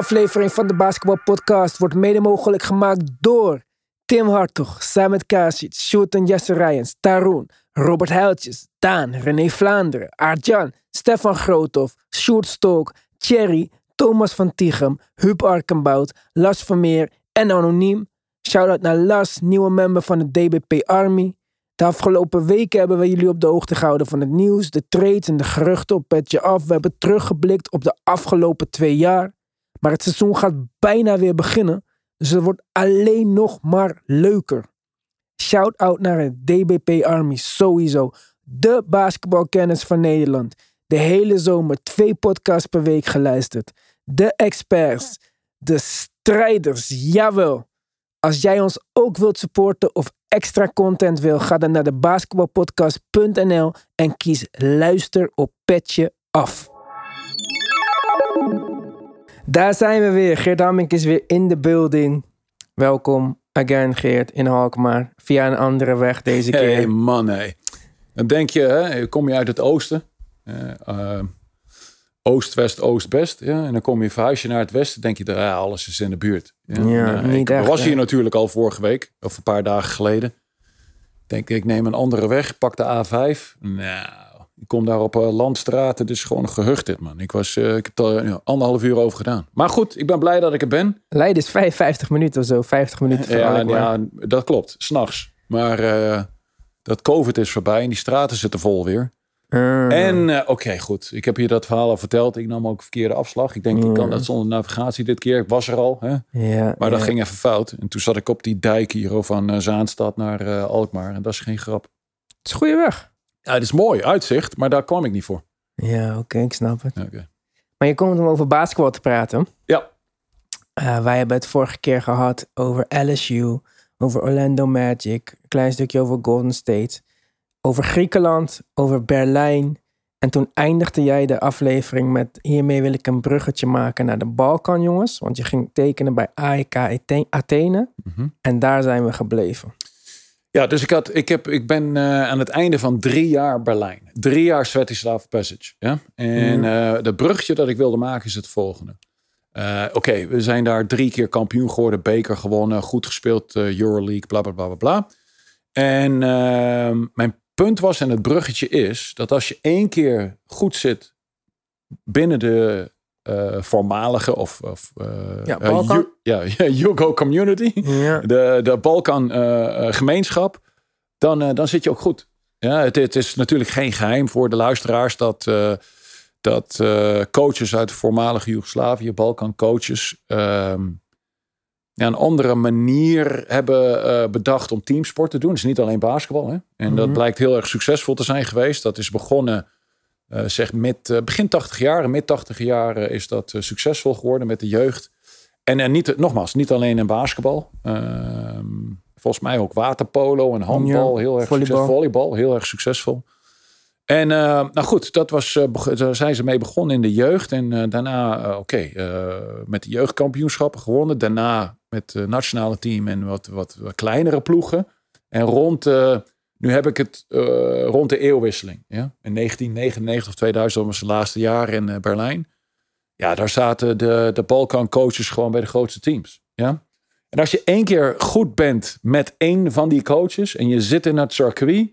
Aflevering van de Basketball Podcast wordt mede mogelijk gemaakt door Tim Hartog, Samet Kasic, Sjoerd en Jesse Rijens, Taroen, Robert Heiltjes, Daan, René Vlaanderen, Aartjan, Stefan Groothoff, Sjoerd Stolk, Thierry, Thomas van Tichem, Huub Arkenbout, Las Vermeer en Anoniem. Shoutout naar Las, nieuwe member van de DBP Army. De afgelopen weken hebben we jullie op de hoogte gehouden van het nieuws, de trades en de geruchten op Petje Af. We hebben teruggeblikt op de afgelopen twee jaar. Maar het seizoen gaat bijna weer beginnen, dus het wordt alleen nog maar leuker. Shout-out naar het DBP Army sowieso. De basketbalkennis van Nederland. De hele zomer twee podcasts per week geluisterd. De experts. De strijders, jawel. Als jij ons ook wilt supporten of extra content wil, ga dan naar de basketbalpodcast.nl en kies luister op petje af. Daar zijn we weer. Geert Hamming is weer in de building. Welkom again Geert in Alkmaar. Via een andere weg deze keer. Hey man, hey. Dan denk je, hè, kom je uit het oosten. eh, eh, oost, west, oost, best. Ja, en dan kom je verhuis je naar het westen. denk je, ja, alles is in de buurt. Ja, niet ik echt, was hè? hier natuurlijk al vorige week. Of een paar dagen geleden. Denk, ik neem een andere weg. Pak de A5. Nou, ik kom daar op uh, Landstraat. Het is gewoon een gehucht dit, man. Ik, was, eh, ik heb er anderhalf uur over gedaan. Maar goed, ik ben blij dat ik er ben. Leiden is 55 minuten of zo. 50 minuten van Ja, ja, dat klopt. S'nachts. Maar eh, dat COVID is voorbij en die straten zitten vol weer. Ah. En eh, oké, goed. Ik heb je dat verhaal al verteld. Ik nam ook verkeerde afslag. Ik denk, ik kan dat zonder navigatie dit keer. Ik was er al. Hè? ja, Maar dat ja. ging even fout. En toen zat ik op die dijk hier van eh, Zaanstad naar eh, Alkmaar. En dat is geen grap. Het is goede weg. Ja, het is mooi, uitzicht. Maar daar kwam ik niet voor. Ja, oké, ik snap het. Oké. Maar je komt om over basketbal te praten. Ja, Eh, wij hebben het vorige keer gehad over LSU, over Orlando Magic, een klein stukje over Golden State, over Griekenland, over Berlijn. En toen eindigde jij de aflevering met hiermee wil ik een bruggetje maken naar de Balkan, jongens. Want je ging tekenen bij AEK Athe- Athene. Mhm. En daar zijn we gebleven. Ja dus ik, had, ik, heb, ik ben eh, aan het einde van drie jaar Berlijn. Drie jaar Svetislav Passage. Ja? En eh dat bruggetje dat ik wilde maken is het volgende. Eh, Oké, we zijn daar drie keer kampioen geworden, beker gewonnen, goed gespeeld, Euroleague, bla bla bla bla bla. En ehm, mijn punt was, en het bruggetje is, dat als je één keer goed zit binnen de eh, voormalige of, of eh, Ja, eh, Balkan. Ja, Jugo community, Ja. de, de Balkan gemeenschap, dan, dan zit je ook goed. Ja, het, het is natuurlijk geen geheim voor de luisteraars dat, dat coaches uit de voormalige Joegoslavië, Balkan coaches, ehm, ja, een andere manier hebben bedacht om teamsport te doen. Het is niet alleen basketbal. Hè? En dat Mhm. blijkt heel erg succesvol te zijn geweest. Dat is begonnen eh, zeg met eh, begin 80 jaar, mid 80 jaar eh, is dat succesvol geworden met de jeugd. En, en niet, nogmaals, niet alleen in basketbal. Ehm, volgens mij ook waterpolo en handbal. Ja, heel erg volleybal. succesvol. Volleybal, heel erg succesvol. En nou goed, dat was, daar zijn ze mee begonnen in de jeugd. En daarna, oké, met de jeugdkampioenschappen gewonnen. Daarna met het nationale team en wat, wat, wat kleinere ploegen. En rond, nu heb ik het eh, rond de eeuwwisseling. Ja? In 1999 of 2000 was het laatste jaar in eh, Berlijn. Ja, daar zaten de, de Balkan coaches gewoon bij de grootste teams. Ja? En als je één keer goed bent met één van die coaches en je zit in het circuit,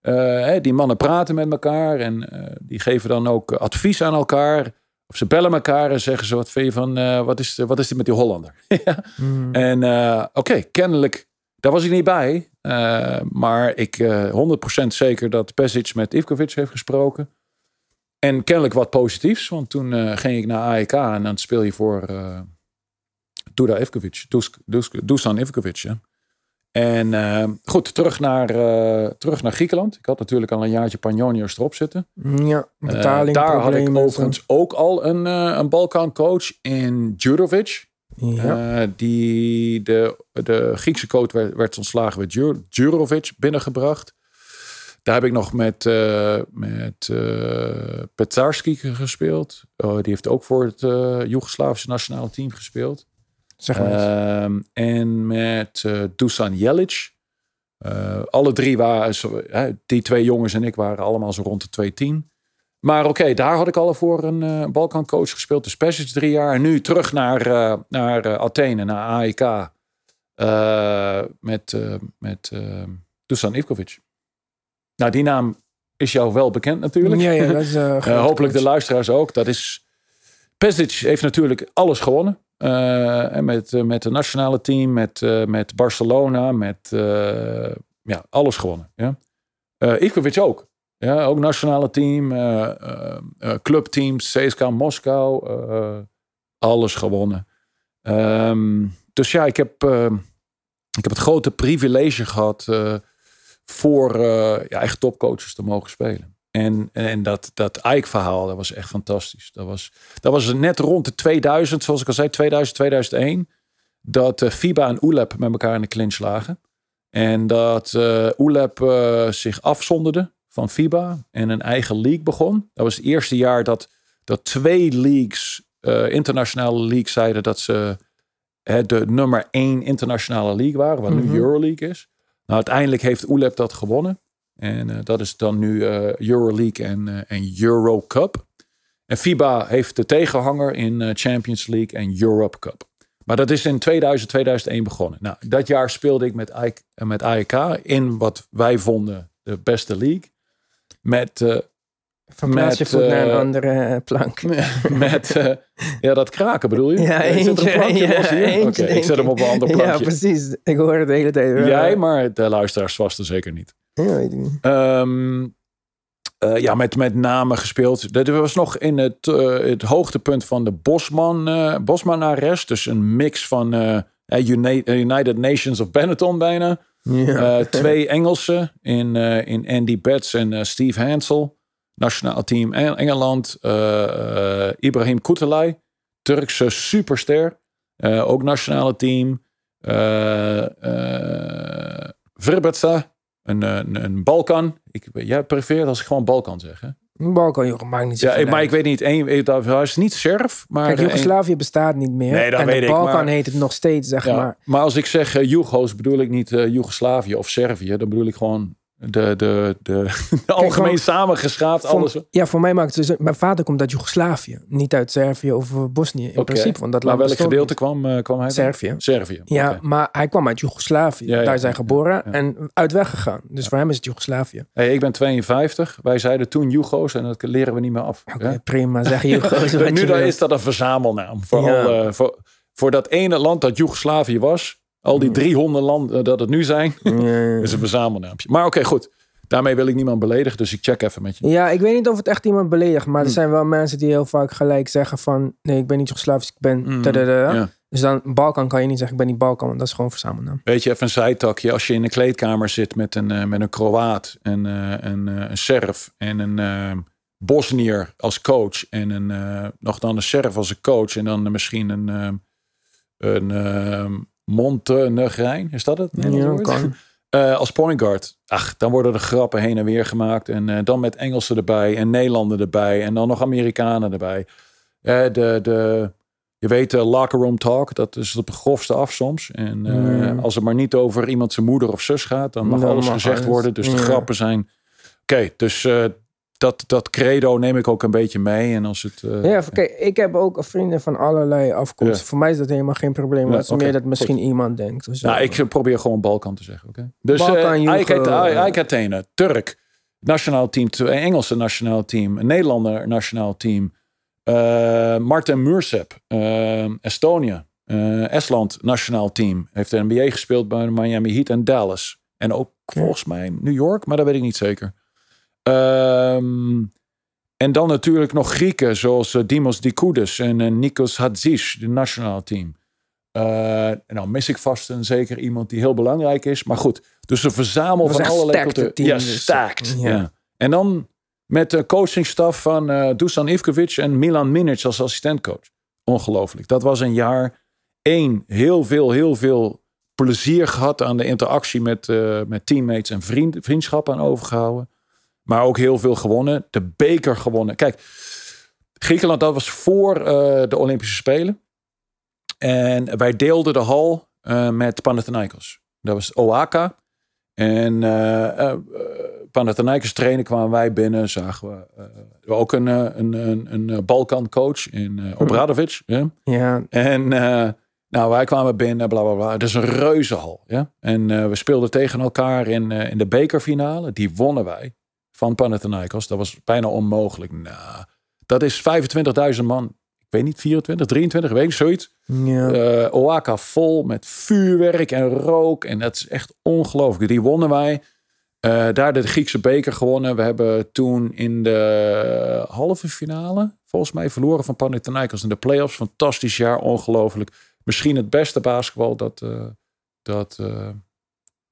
eh, hè, die mannen praten met elkaar en die geven dan ook advies aan elkaar. Of ze bellen elkaar en zeggen ze wat vind je van, wat, is, wat is dit met die Hollander? Ja. Mm. En oké, kennelijk, daar was ik niet bij. Eh, maar ik eh 100% zeker dat Pesic met Ivkovic heeft gesproken. En kennelijk wat positiefs, want toen eh, ging ik naar AEK en dan speel je voor eh Duda Ivkovic, Dus- Dus- Dusan Ivkovic. En eh, goed, terug naar, eh, terug naar Griekenland. Ik had natuurlijk al een jaartje Panionios erop zitten. Ja, Eh, betaling. daar had ik overigens ook al een, eh een Balkan coach in Djurovic. Ja. Eh, die de, de Griekse coach werd, werd ontslagen met Djur- Djurovic binnengebracht. Daar heb ik nog met, eh met eh Petarski gespeeld. Oh, die heeft ook voor het Joegoslavische nationale team gespeeld. Zeg maar eens. Ehm, en met Dusan Jelic. Alle drie waren, die twee jongens en ik waren allemaal zo rond de 210. Maar oké, daar had ik al voor een uh, Balkancoach gespeeld. De Spesic drie jaar. En nu terug naar, uh, naar uh, Athene, naar AEK. met met Dusan Ivkovic. Nou, die naam is jou wel bekend natuurlijk. Ja, ja, dat is, hopelijk de luisteraars ook. Dat is... Pesic heeft natuurlijk alles gewonnen. en met, met het nationale team, met, met Barcelona, met ja, alles gewonnen. Ja. Ivkovic ook. Ja, ook nationale team, uh, uh, clubteams, CSKA Moskou, alles gewonnen. Um, dus ja, ik heb, ik heb het grote privilege gehad voor ja, echt topcoaches te mogen spelen. En, en dat, dat Ike-verhaal, dat was echt fantastisch. Dat was, dat was net rond de 2000, zoals ik al zei, 2000, 2001. Dat FIBA en ULEP met elkaar in de clinch lagen. En dat uh, zich afzonderde van FIBA en een eigen league begon. Dat was het eerste jaar dat, dat twee leagues, uh, internationale leagues, zeiden dat ze hè, de nummer één internationale league waren, wat nu mhm. Euroleague is. Nou, uiteindelijk heeft ULEP dat gewonnen. En uh, dat is dan nu uh, Euroleague en, en Euro Cup. En FIBA heeft de tegenhanger in Champions League en Europe Cup. Maar dat is in 2000, 2001 begonnen. Nou, dat jaar speelde ik met, met AEK in wat wij vonden de beste league. Met, uh, van naar een eh, andere eh, plank. Met, ja, dat kraken bedoel je? Ja, eentje. Ja, Oké, ik zet hem op een ander plankje. Ja, precies. Ik hoor het de hele tijd. Jij, maar de luisteraars vast er zeker niet. Ja, weet ik niet. Um, uh, ja, met, met name gespeeld. Dat was nog in het, uh, het hoogtepunt van de Bosman, uh, Bosman-arrest. Dus een mix van United Nations of Benetton bijna. Ja. Uh, twee Engelsen in, uh, in Andy Betts en uh, Steve Hansel. Nationaal team Engeland. Ibrahim Kutelay. Turkse superster. ook nationale team. Verbetsa. Een, een, een Balkan. Ik, jij prefereert als ik gewoon Balkan zeg, hè? Balkan, joh, maakt niet zo Ja, maar ik weet niet. Een, dat is niet Serf. Maar Kijk, Joegoslavië bestaat niet meer. Nee, dat en weet de Balkan ik, maar, heet het nog steeds, zeg ja, maar. Maar als ik zeg uh, Joego's, bedoel ik niet uh, Joegoslavië of Servië. Dan bedoel ik gewoon de, de, de, de algemeen samengeschaapt alles. Ja, voor mij maakt het dus... Mijn vader komt uit Joegoslavië. Niet uit Servië of eh, Bosnië in okay. principe. Want dat maar welk gedeelte kwam, uh, kwam hij? Servië. Servië. Ja, okay. maar hij kwam uit Joegoslavië. Ja, ja, Daar hij geboren en uit weggegaan. Dus voor hem is het Joegoslavië. Hey, ik ben 52. Wij zeiden toen Jugo's en dat leren we niet meer af. Okay, prima, zeg Jugo's. nu dan is dat een verzamelnaam. Voor, al, uh, voor, voor dat ene land dat Joegoslavië was... Al die 300 landen dat het nu zijn, is een verzamelnaampje. Maar oké, goed. Daarmee wil ik niemand beledigen, dus ik check even met je. Ja, ik weet niet of het echt iemand beledigt, maar er hm. zijn wel mensen die heel vaak gelijk zeggen van, nee, ik ben niet Joegoslavisch, ik ben... Mm. Ja. Dus dan Balkan kan je niet zeggen, ik ben niet Balkan, want dat is gewoon verzamelnaam. Weet je, even een zijtakje. Als je in een kleedkamer zit met een, uh, met een Kroaat, en, uh, een, uh, een Serf en een Bosnier als coach en een, nog dan een Serf als een coach en dan misschien een, een Montenegrijn, is dat het? Ja, kan. Uh, als point guard, ach, dan worden er grappen heen en weer gemaakt. En uh, dan met Engelsen erbij en Nederlander erbij. En dan nog Amerikanen erbij. Uh, de, de, je weet, de locker room talk, dat is de grofste af soms. En mm. als het maar niet over iemand zijn moeder of zus gaat, dan mag dan alles mag gezegd alles. worden. Dus de grappen zijn... Oké, okay, dus dat, dat credo neem ik ook een beetje mee. En als het, uh, ja, kijk, ik heb ook vrienden van allerlei afkomsten. Ja. Voor mij is dat helemaal geen probleem. Ja, het is okay, meer dat misschien goed. iemand denkt. Of zo. Nou, ik probeer gewoon Balkan te zeggen. Okay? Dus Balkan, uh, Ike Athene, Turk, nationaal team, Engelse nationaal team, een Nederlander nationaal team. Uh, Martin Mursep, Estonia, Estland nationaal team. Heeft de NBA gespeeld bij Miami Heat en Dallas. En ook volgens mij New York, maar dat weet ik niet zeker. Um, en dan natuurlijk nog Grieken zoals uh, Dimos Dikoudis en uh, Nikos Hadzis, de nationaal team. Uh, en dan mis ik vast een zeker iemand die heel belangrijk is. Maar goed, dus een verzamel van allerlei culturen. Ja, dus. staakt. Ja. ja. En dan met de coachingstaf van uh, Dusan Ivkovic en Milan Minic als assistentcoach. Ongelooflijk. Dat was een jaar één. Heel veel, heel veel plezier gehad aan de interactie met, uh, met teammates en vriend, vriendschappen aan overgehouden. Maar ook heel veel gewonnen. De beker gewonnen. Kijk, Griekenland, dat was voor uh, de Olympische Spelen. En wij deelden de hal uh, met Panathinaikos. Dat was Oaka. En uh, Panathinaikos trainen kwamen wij binnen. Zagen we uh, ook een, een, een, een Balkan-coach in uh, Obradovic. Ja. Ja, En nou, wij kwamen binnen, bla bla bla. Het is een reuzenhal. Ja? En we speelden tegen elkaar in, in de bekerfinale. Die wonnen wij van Panathinaikos. Dat was bijna onmogelijk. Nou, dat is 25.000 man ik weet niet, 24, 23, weet ik, zoiets. ja. Uh, Oaka vol met vuurwerk en rook. En dat is echt ongelooflijk. Die wonnen wij. Uh, daar de Griekse beker gewonnen. We hebben toen in de halve finale, volgens mij, verloren van Panathinaikos in de playoffs. Fantastisch jaar, ongelooflijk. Misschien het beste basketbal dat, uh, dat,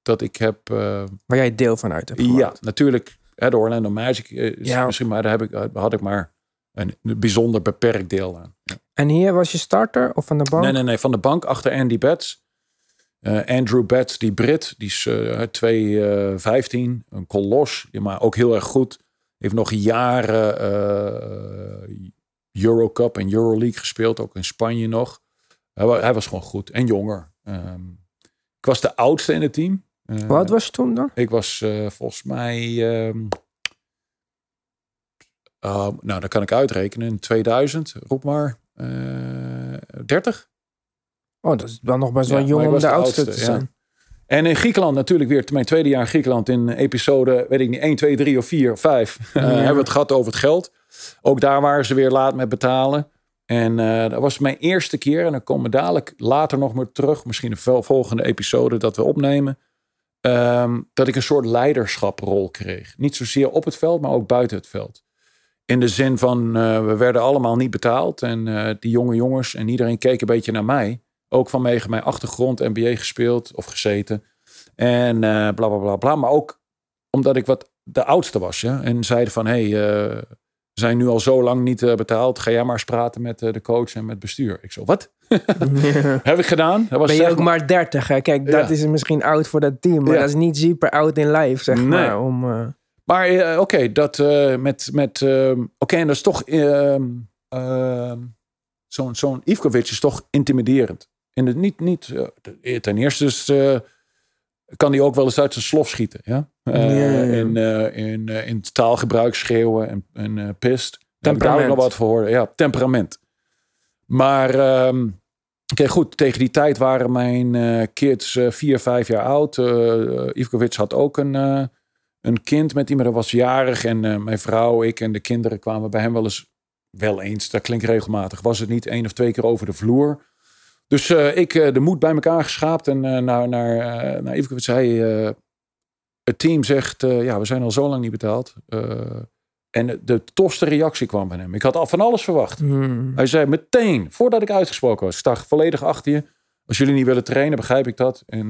dat ik heb. Waar jij deel van uit hebt Ja, gemaakt. natuurlijk. De Orlando Magic is ja. misschien, maar daar heb ik, had ik maar een bijzonder beperkt deel aan. Ja. En hier was je starter of van de bank? Nee, nee, nee, van de bank achter Andy Betts. Uh, Andrew Betts, die Brit, die is uh, 215, een kolos, maar ook heel erg goed. Heeft nog jaren Eurocup en Euroleague gespeeld, ook in Spanje nog. Hij, hij was gewoon goed en jonger. Um, ik was de oudste in het team. Wat was je toen dan? Ik was volgens mij um, uh, nou, dat kan ik uitrekenen. In 2000, roep maar, uh, 30. Oh, dat is wel nog best wel ja, jong om de, oudste, te zijn. Ja. En in Griekenland natuurlijk weer, mijn tweede jaar in Griekenland, in episode, weet ik niet, 1, 2, 3 of 4 of 5, ja. uh, hebben we het gehad over het geld. Ook daar waren ze weer laat met betalen. En uh, dat was mijn eerste keer. En dan komen we dadelijk later nog maar terug, misschien een volgende episode dat we opnemen. Um, dat ik een soort leiderschaprol kreeg. Niet zozeer op het veld, maar ook buiten het veld. In de zin van, uh, we werden allemaal niet betaald. En uh, die jonge jongens en iedereen keek een beetje naar mij. Ook vanwege mijn achtergrond, NBA gespeeld of gezeten. En uh, bla bla bla bla. Maar ook omdat ik wat de oudste was. Ja? En zeiden van, hé, hey, we zijn nu al zo lang niet betaald. Ga jij maar eens praten met de coach en met bestuur. Ik zo, wat? Heb ik gedaan. Dat was ben je zeg ook maar 30. Hè? Kijk, dat ja. is misschien oud voor dat team. Maar ja. dat is niet super oud in life, zeg nee. maar. Om, maar uh, oké, okay, dat uh, met. met uh, oké, okay, en dat is toch. Ehm, ehm, zo'n zo'n Ivkovic is toch intimiderend. En het niet. niet ten eerste is, kan hij ook wel eens uit zijn slof schieten. Ja? in, in, in taalgebruik schreeuwen en, en pist. Daar heb ik daar ook nog wat voor horen. Ja, temperament. Maar. Um, Oké, goed. Tegen die tijd waren mijn kids vier, vijf jaar oud. Ivkovic had ook een een kind met iemand, dat was jarig. En uh, mijn vrouw, ik en de kinderen kwamen bij hem wel eens, wel eens, dat klinkt regelmatig, was het niet één of twee keer over de vloer. Dus uh, ik uh, de moed bij elkaar geschaapt en naar, naar, naar Ivkovic zei, het team zegt, ja, we zijn al zo lang niet betaald. En de tofste reactie kwam van hem. Ik had al van alles verwacht. Hmm. Hij zei meteen, voordat ik uitgesproken was, ik sta volledig achter je. Als jullie niet willen trainen, begrijp ik dat. En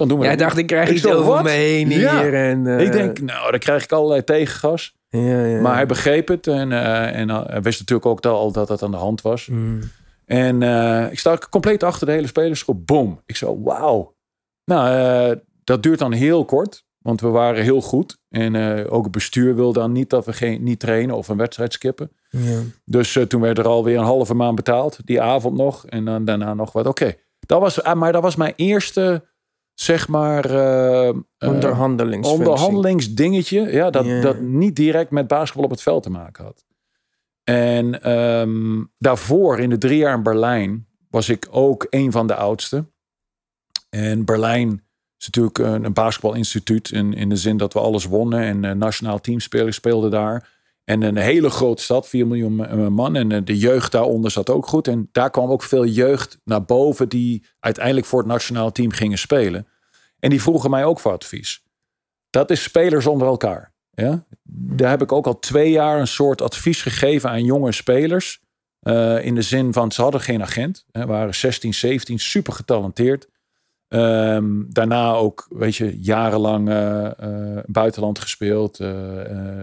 dan doen we Jij dat. dacht, ik krijg iets over me heen ja. hier. En, uh... Ik denk, nou, dan krijg ik allerlei tegengas. Ja, ja. Maar hij begreep het. En, uh, en uh, hij wist natuurlijk ook al dat dat aan de hand was. Mm. En ik sta compleet achter de hele spelersgroep. Boom. Ik zo, wauw. Nou, dat duurt dan heel kort. Want we waren heel goed. En ook het bestuur wilde dan niet dat we geen, niet trainen of een wedstrijd skippen. Ja. Dus toen werd er alweer een halve maand betaald. Die avond nog. En dan daarna nog wat. Oké. Okay. Dat was, maar dat was mijn eerste zeg maar. Uh, onderhandelingsdingetje. Ja, dat, dat niet direct met basketbal op het veld te maken had. En ehm, daarvoor, in de drie jaar in Berlijn, was ik ook een van de oudste. En Berlijn is natuurlijk een, een basketbalinstituut. In, in de zin dat we alles wonnen. En uh, nationaal teamspelers speelden daar. En een hele grote stad, 4 miljoen uh, man. En uh, de jeugd daaronder zat ook goed. En daar kwam ook veel jeugd naar boven die uiteindelijk voor het nationale team gingen spelen. En die vroegen mij ook voor advies. Dat is spelers onder elkaar. Ja? Daar heb ik ook al twee jaar een soort advies gegeven aan jonge spelers. In de zin van, ze hadden geen agent. Hè, waren 16, 17, super getalenteerd. Um, daarna ook, weet je, jarenlang uh, uh, buitenland gespeeld. Uh,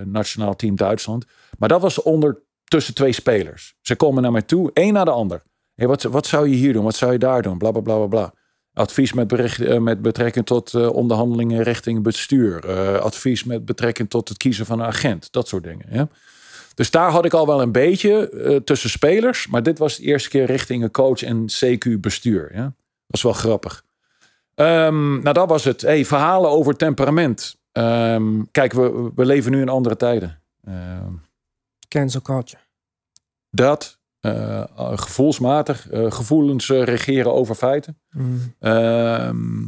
nationaal team Duitsland. Maar dat was onder tussen twee spelers. Ze komen naar mij toe, één na de ander. Wat, wat zou je hier doen? Wat zou je daar doen? Bla bla bla bla bla. Advies met, betrekking tot onderhandelingen richting bestuur. advies met betrekking tot het kiezen van een agent. Dat soort dingen. Ja? Dus daar had ik al wel een beetje tussen spelers. Maar dit was de eerste keer richting een coach en CQ bestuur. Ja? Dat was wel grappig. Um, nou, dat was het. Hey, verhalen over temperament. Ehm, kijk, we, we leven nu in andere tijden. Ehm, Cancel culture. dat, eh, gevoelsmatig, eh, gevoelens eh, regeren over feiten. Mm. Ehm,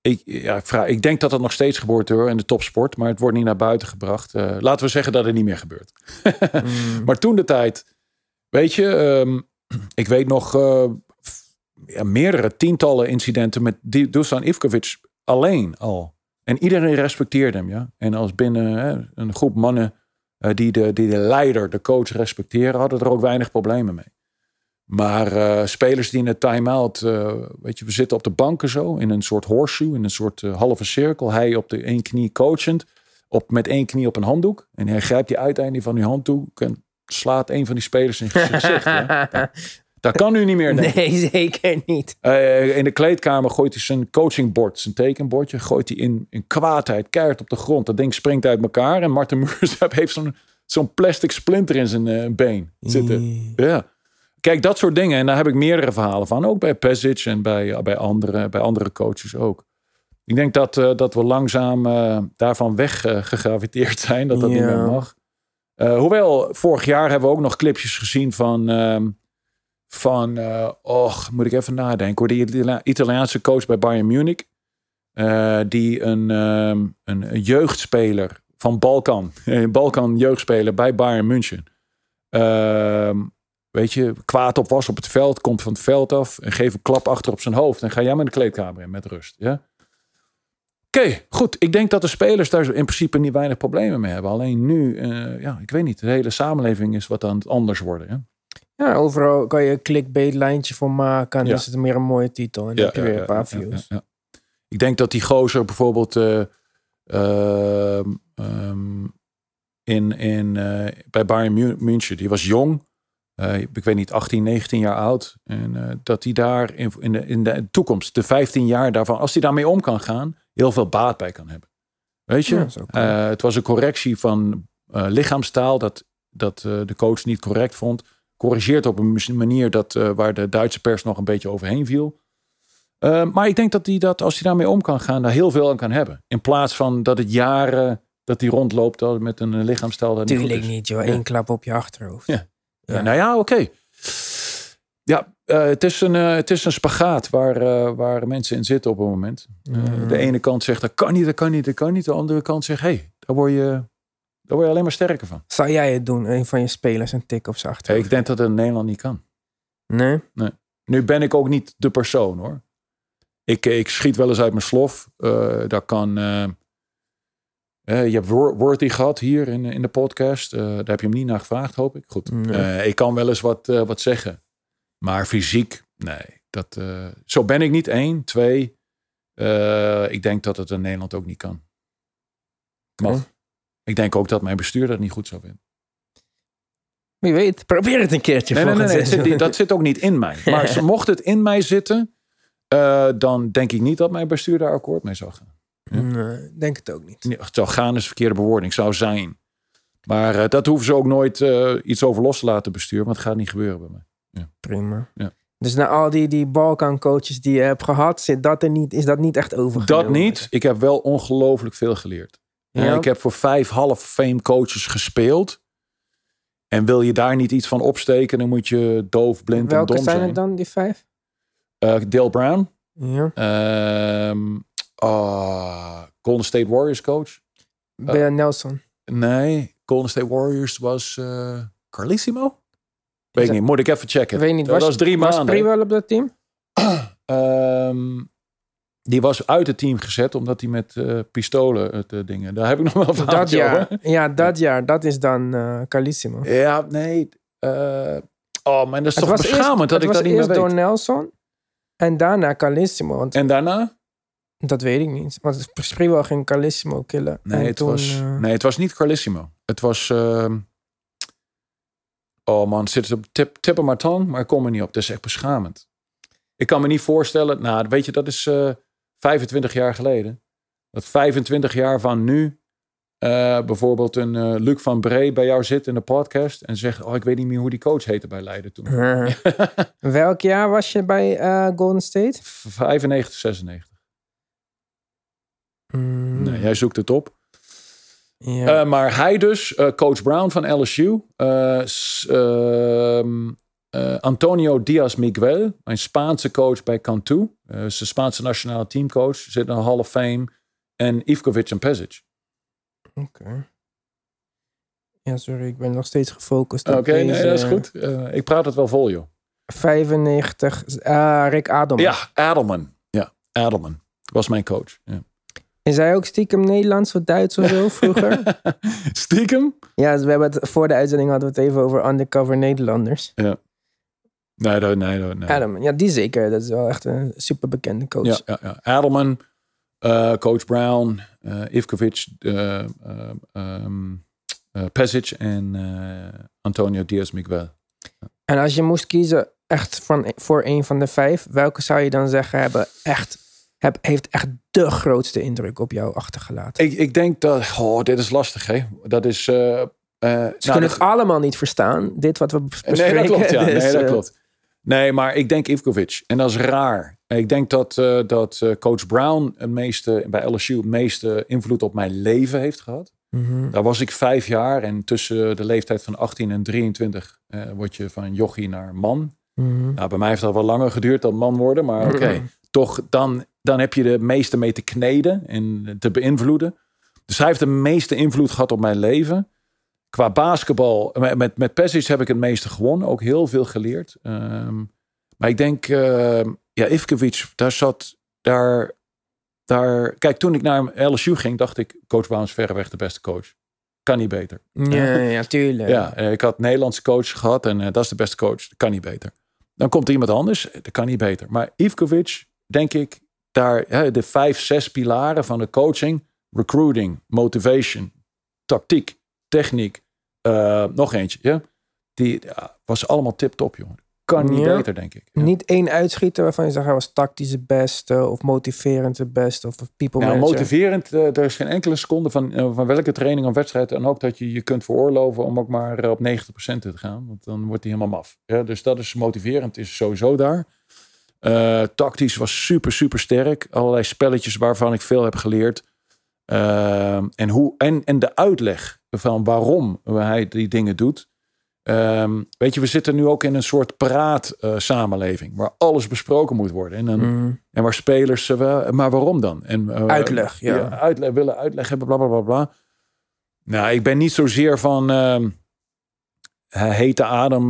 ik, ja, ik, vraag, ik denk dat dat nog steeds gebeurt hoor, in de topsport, maar het wordt niet naar buiten gebracht. Eh, laten we zeggen dat het niet meer gebeurt. Mm. Maar toen de tijd, weet je, ehm, ik weet nog eh, ja, meerdere tientallen incidenten met Dusan Ivkovic alleen al. En iedereen respecteerde hem, ja. En als binnen hè, een groep mannen eh, die, de, die de leider, de coach respecteren, hadden er ook weinig problemen mee. Maar eh, spelers die in de time-out, eh, weet je, we zitten op de banken zo, in een soort horseshoe, in een soort halve cirkel. Hij op de één knie coachend, op, met één knie op een handdoek. En hij grijpt die uiteinde van die handdoek en slaat een van die spelers in zijn gezicht. ja. Dat kan nu niet meer. ik. nee, zeker niet. Eh, in de kleedkamer gooit hij zijn coachingbord, zijn tekenbordje, gooit hij in, in kwaadheid, keihard op de grond. Dat ding springt uit elkaar en Martin Muursap heeft zo'n zo'n plastic splinter in zijn eh, been zitten. Ja. Kijk, dat soort dingen. En daar heb ik meerdere verhalen van. Ook bij Pesic en bij, eh, bij, andere, bij andere coaches ook. Ik denk dat, dat we langzaam eh, daarvan weggegraviteerd zijn. Dat dat niet meer mag. Hoewel, vorig jaar hebben we ook nog clipjes gezien van... van, eh och, moet ik even nadenken. Hoor, die Italiaanse coach bij Bayern Munich. eh, die een, ehm, een, een jeugdspeler van Balkan. Een Balkan jeugdspeler bij Bayern München. Ehm, weet je, kwaad op was op het veld. Komt van het veld af. En geeft een klap achter op zijn hoofd. En ga jij met de kleedkamer in met rust. Ja? Oké, goed. Ik denk dat de spelers daar in principe niet weinig problemen mee hebben. Alleen nu, eh, ja, ik weet niet. De hele samenleving is wat aan het anders worden. Ja? Ja, overal kan je een clickbait lijntje voor maken. En dan Ja. is het meer een mooie titel. En dan heb je weer een paar ja, views. ja, ja. Ik denk dat die gozer bijvoorbeeld ehm, ehm, in, in, eh, bij Bayern München, die was jong. Eh, ik weet niet, 18, 19 jaar oud. En dat hij daar in, in, de, in de toekomst, de 15 jaar daarvan, als hij daarmee om kan gaan, heel veel baat bij kan hebben. Weet je? Ja, het was een correctie van lichaamstaal dat, dat de coach niet correct vond. Corrigeert op een manier dat, eh, waar de Duitse pers nog een beetje overheen viel. Eh, maar ik denk dat hij dat, als hij daarmee om kan gaan, daar heel veel aan kan hebben. In plaats van dat het jaren dat hij rondloopt al met een lichaamstaal dat niet Tuurlijk is. niet, joh. Ja. Eén klap op je achterhoofd. Ja. Nou ja, oké. Ja, eh, het, is een, het is een spagaat waar, waar mensen in zitten op een moment. Mm. De ene kant zegt dat kan niet, dat kan niet, dat kan niet. De andere kant zegt, hé, hey, daar, word je, daar word je alleen maar sterker van. Zou jij het doen? Een van je spelers een tik op zijn Hey, achterhoofd? ik denk dat het in Nederland niet kan. Nee? Nu ben ik ook niet de persoon hoor. Ik, ik schiet wel eens uit mijn slof. Eh dat kan. eh, eh, je hebt Wor- Worthy gehad hier in, in de podcast. Daar heb je hem niet naar gevraagd, hoop ik. Goed. Nee. Ik kan wel eens wat, wat zeggen. Maar fysiek, nee. Dat, zo ben ik niet. Eén. Twee. ik denk dat het in Nederland ook niet kan. Mag. Ik denk ook dat mijn bestuur dat niet goed zou vinden. Wie weet, probeer het een keertje Nee, nee, nee, zit- dat zit ook niet in mij. Maar mocht het in mij zitten, eh, dan denk ik niet dat mijn bestuur daar akkoord mee zou gaan. Nee, denk het ook niet. Nee, Het zou gaan is een verkeerde bewoording, zou zijn. Maar eh, dat hoeven ze ook nooit eh, iets over los te laten besturen, want het gaat niet gebeuren bij mij. Prima. Ja. Dus na al die, die Balkan coaches die je hebt gehad, zit dat er niet, is dat niet echt overgenomen? Dat niet. Ik heb wel ongelooflijk veel geleerd. Ja? Eh, ik heb voor vijf half fame coaches gespeeld. En wil je daar niet iets van opsteken, dan moet je doof, blind Welke en dom zijn zijn. het dan, die vijf? Eh, Dale Brown, Ja. Ehm ah, Golden State Warriors coach. Ben Nelson. Nee, Golden State Warriors was eh Carlissimo? Weet ik niet, moet ik even checken. Weet niet, dat was, drie was maanden. Pri wel op dat team? Ehm, die was uit het team gezet omdat hij met eh, pistolen het eh, dingen. Daar heb ik nog wel een Dat jaar. over. Ja, dat jaar. Dat is dan eh Calissimo. Ja, nee. oh, maar dat is Het toch was beschamend eerst, dat ik het dat was niet meer eerst weet. door Nelson. En daarna Calissimo. Want En daarna? dat weet ik niet. Want Sprewell ging Calissimo killen. Nee, en het toen, was, nee, het was niet Carlissimo. Het was. ehm, oh man, zit het op tip, tip op mijn tong, maar ik kom er niet op. Dat is echt beschamend. Ik kan me niet voorstellen. Nou, weet je, dat is 25 jaar geleden. Dat 25 jaar van nu. eh, bijvoorbeeld een eh, Luc van Bree bij jou zit in de podcast en zegt: Oh, ik weet niet meer hoe die coach heette bij Leiden toen. Welk jaar was je bij eh, Golden State? 95, 96. Mm, Nee, jij zoekt het op. Ja. Maar hij dus, coach Brown van LSU. Eh, Antonio Diaz Miguel, mijn Spaanse coach bij Cantu. eh is de Spaanse nationale teamcoach. Zit in de Hall of Fame. En Ivkovic en Pesic. Oké. Ja, sorry, ik ben nog steeds gefocust Oké, nee, dat is goed. Eh, ik praat het wel vol, joh. 95. Ah, Rick Adam. Ja, Adelman. Ja, Adelman was mijn coach. Ja. Is hij ook stiekem Nederlands of Duits of zo vroeger? Stiekem? ja, we hebben het, voor de uitzending hadden we het even over undercover Nederlanders. Nee, nee, nee. Adam, ja, die zeker. Dat is wel echt een super bekende coach. Ja, ja, ja. Adelman, eh, coach Brown, eh Ivkovic, eh, eh, ehm, eh, Pesic en Antonio Diaz Miguel. En als je moest kiezen echt van, voor een van de vijf, welke zou je dan zeggen hebben echt, heb, heeft echt de grootste indruk op jou achtergelaten? Ik, ik denk dat, oh, dit is lastig, hè? Dat is. Ze nou, kunnen dat- het allemaal niet verstaan, dit wat we bespreken. Nee, dat klopt. Ja. Dus, nee, dat klopt. Nee, maar ik denk Ivkovic. En dat is raar. Ik denk dat, eh, dat eh, coach Brown het meeste, bij LSU het meeste invloed op mijn leven heeft gehad. mhm. Daar was ik vijf jaar. En tussen de leeftijd van 18 en 23 eh, word je van jochie naar man. Mhm. Nou, bij mij heeft dat wel langer geduurd dan man worden. Maar oké, toch dan, dan heb je de meeste mee te kneden en te beïnvloeden. Dus hij heeft de meeste invloed gehad op mijn leven. Qua basketbal, met, met, met Pesic heb ik het meeste gewonnen. Ook heel veel geleerd. Ehm, maar ik denk, ehm, ja, Ivkovic, daar zat, daar, daar... Kijk, toen ik naar LSU ging, dacht ik, coach Brown is verreweg de beste coach. Kan niet beter. Ja, ja, tuurlijk. Ja, eh, ik had een Nederlandse coach gehad en eh, dat is de beste coach. Kan niet beter. Dan komt er iemand anders, eh, dat kan niet beter. Maar Ivkovic, denk ik, daar hè, de vijf, zes pilaren van de coaching: recruiting, motivation, tactiek, techniek, eh, nog eentje. Ja, die was allemaal tip-top, jongen. Kan niet beter, denk ik. Niet één uitschieter waarvan je zegt hij was tactisch het beste of motiverend het beste of people Nou, manager. motiverend, eh, er is geen enkele seconde van, eh, van welke training of wedstrijd dan ook dat je je kunt veroorloven om ook maar op 90% te gaan. Want dan wordt hij helemaal maf. Ja, dus dat is motiverend, is sowieso daar. Eh, tactisch was super, super sterk. Allerlei spelletjes waarvan ik veel heb geleerd. En, hoe, en, en de uitleg van waarom hij die dingen doet. Ehm, weet je, we zitten nu ook in een soort praat eh, samenleving waar alles besproken moet worden. En Mhm. en waar spelers, wel- maar waarom dan? En, eh, Uitleg, ja. uitleg, willen uitleg hebben, bla bla bla bla. Nou, ik ben niet zozeer van ehm, eh, hete adem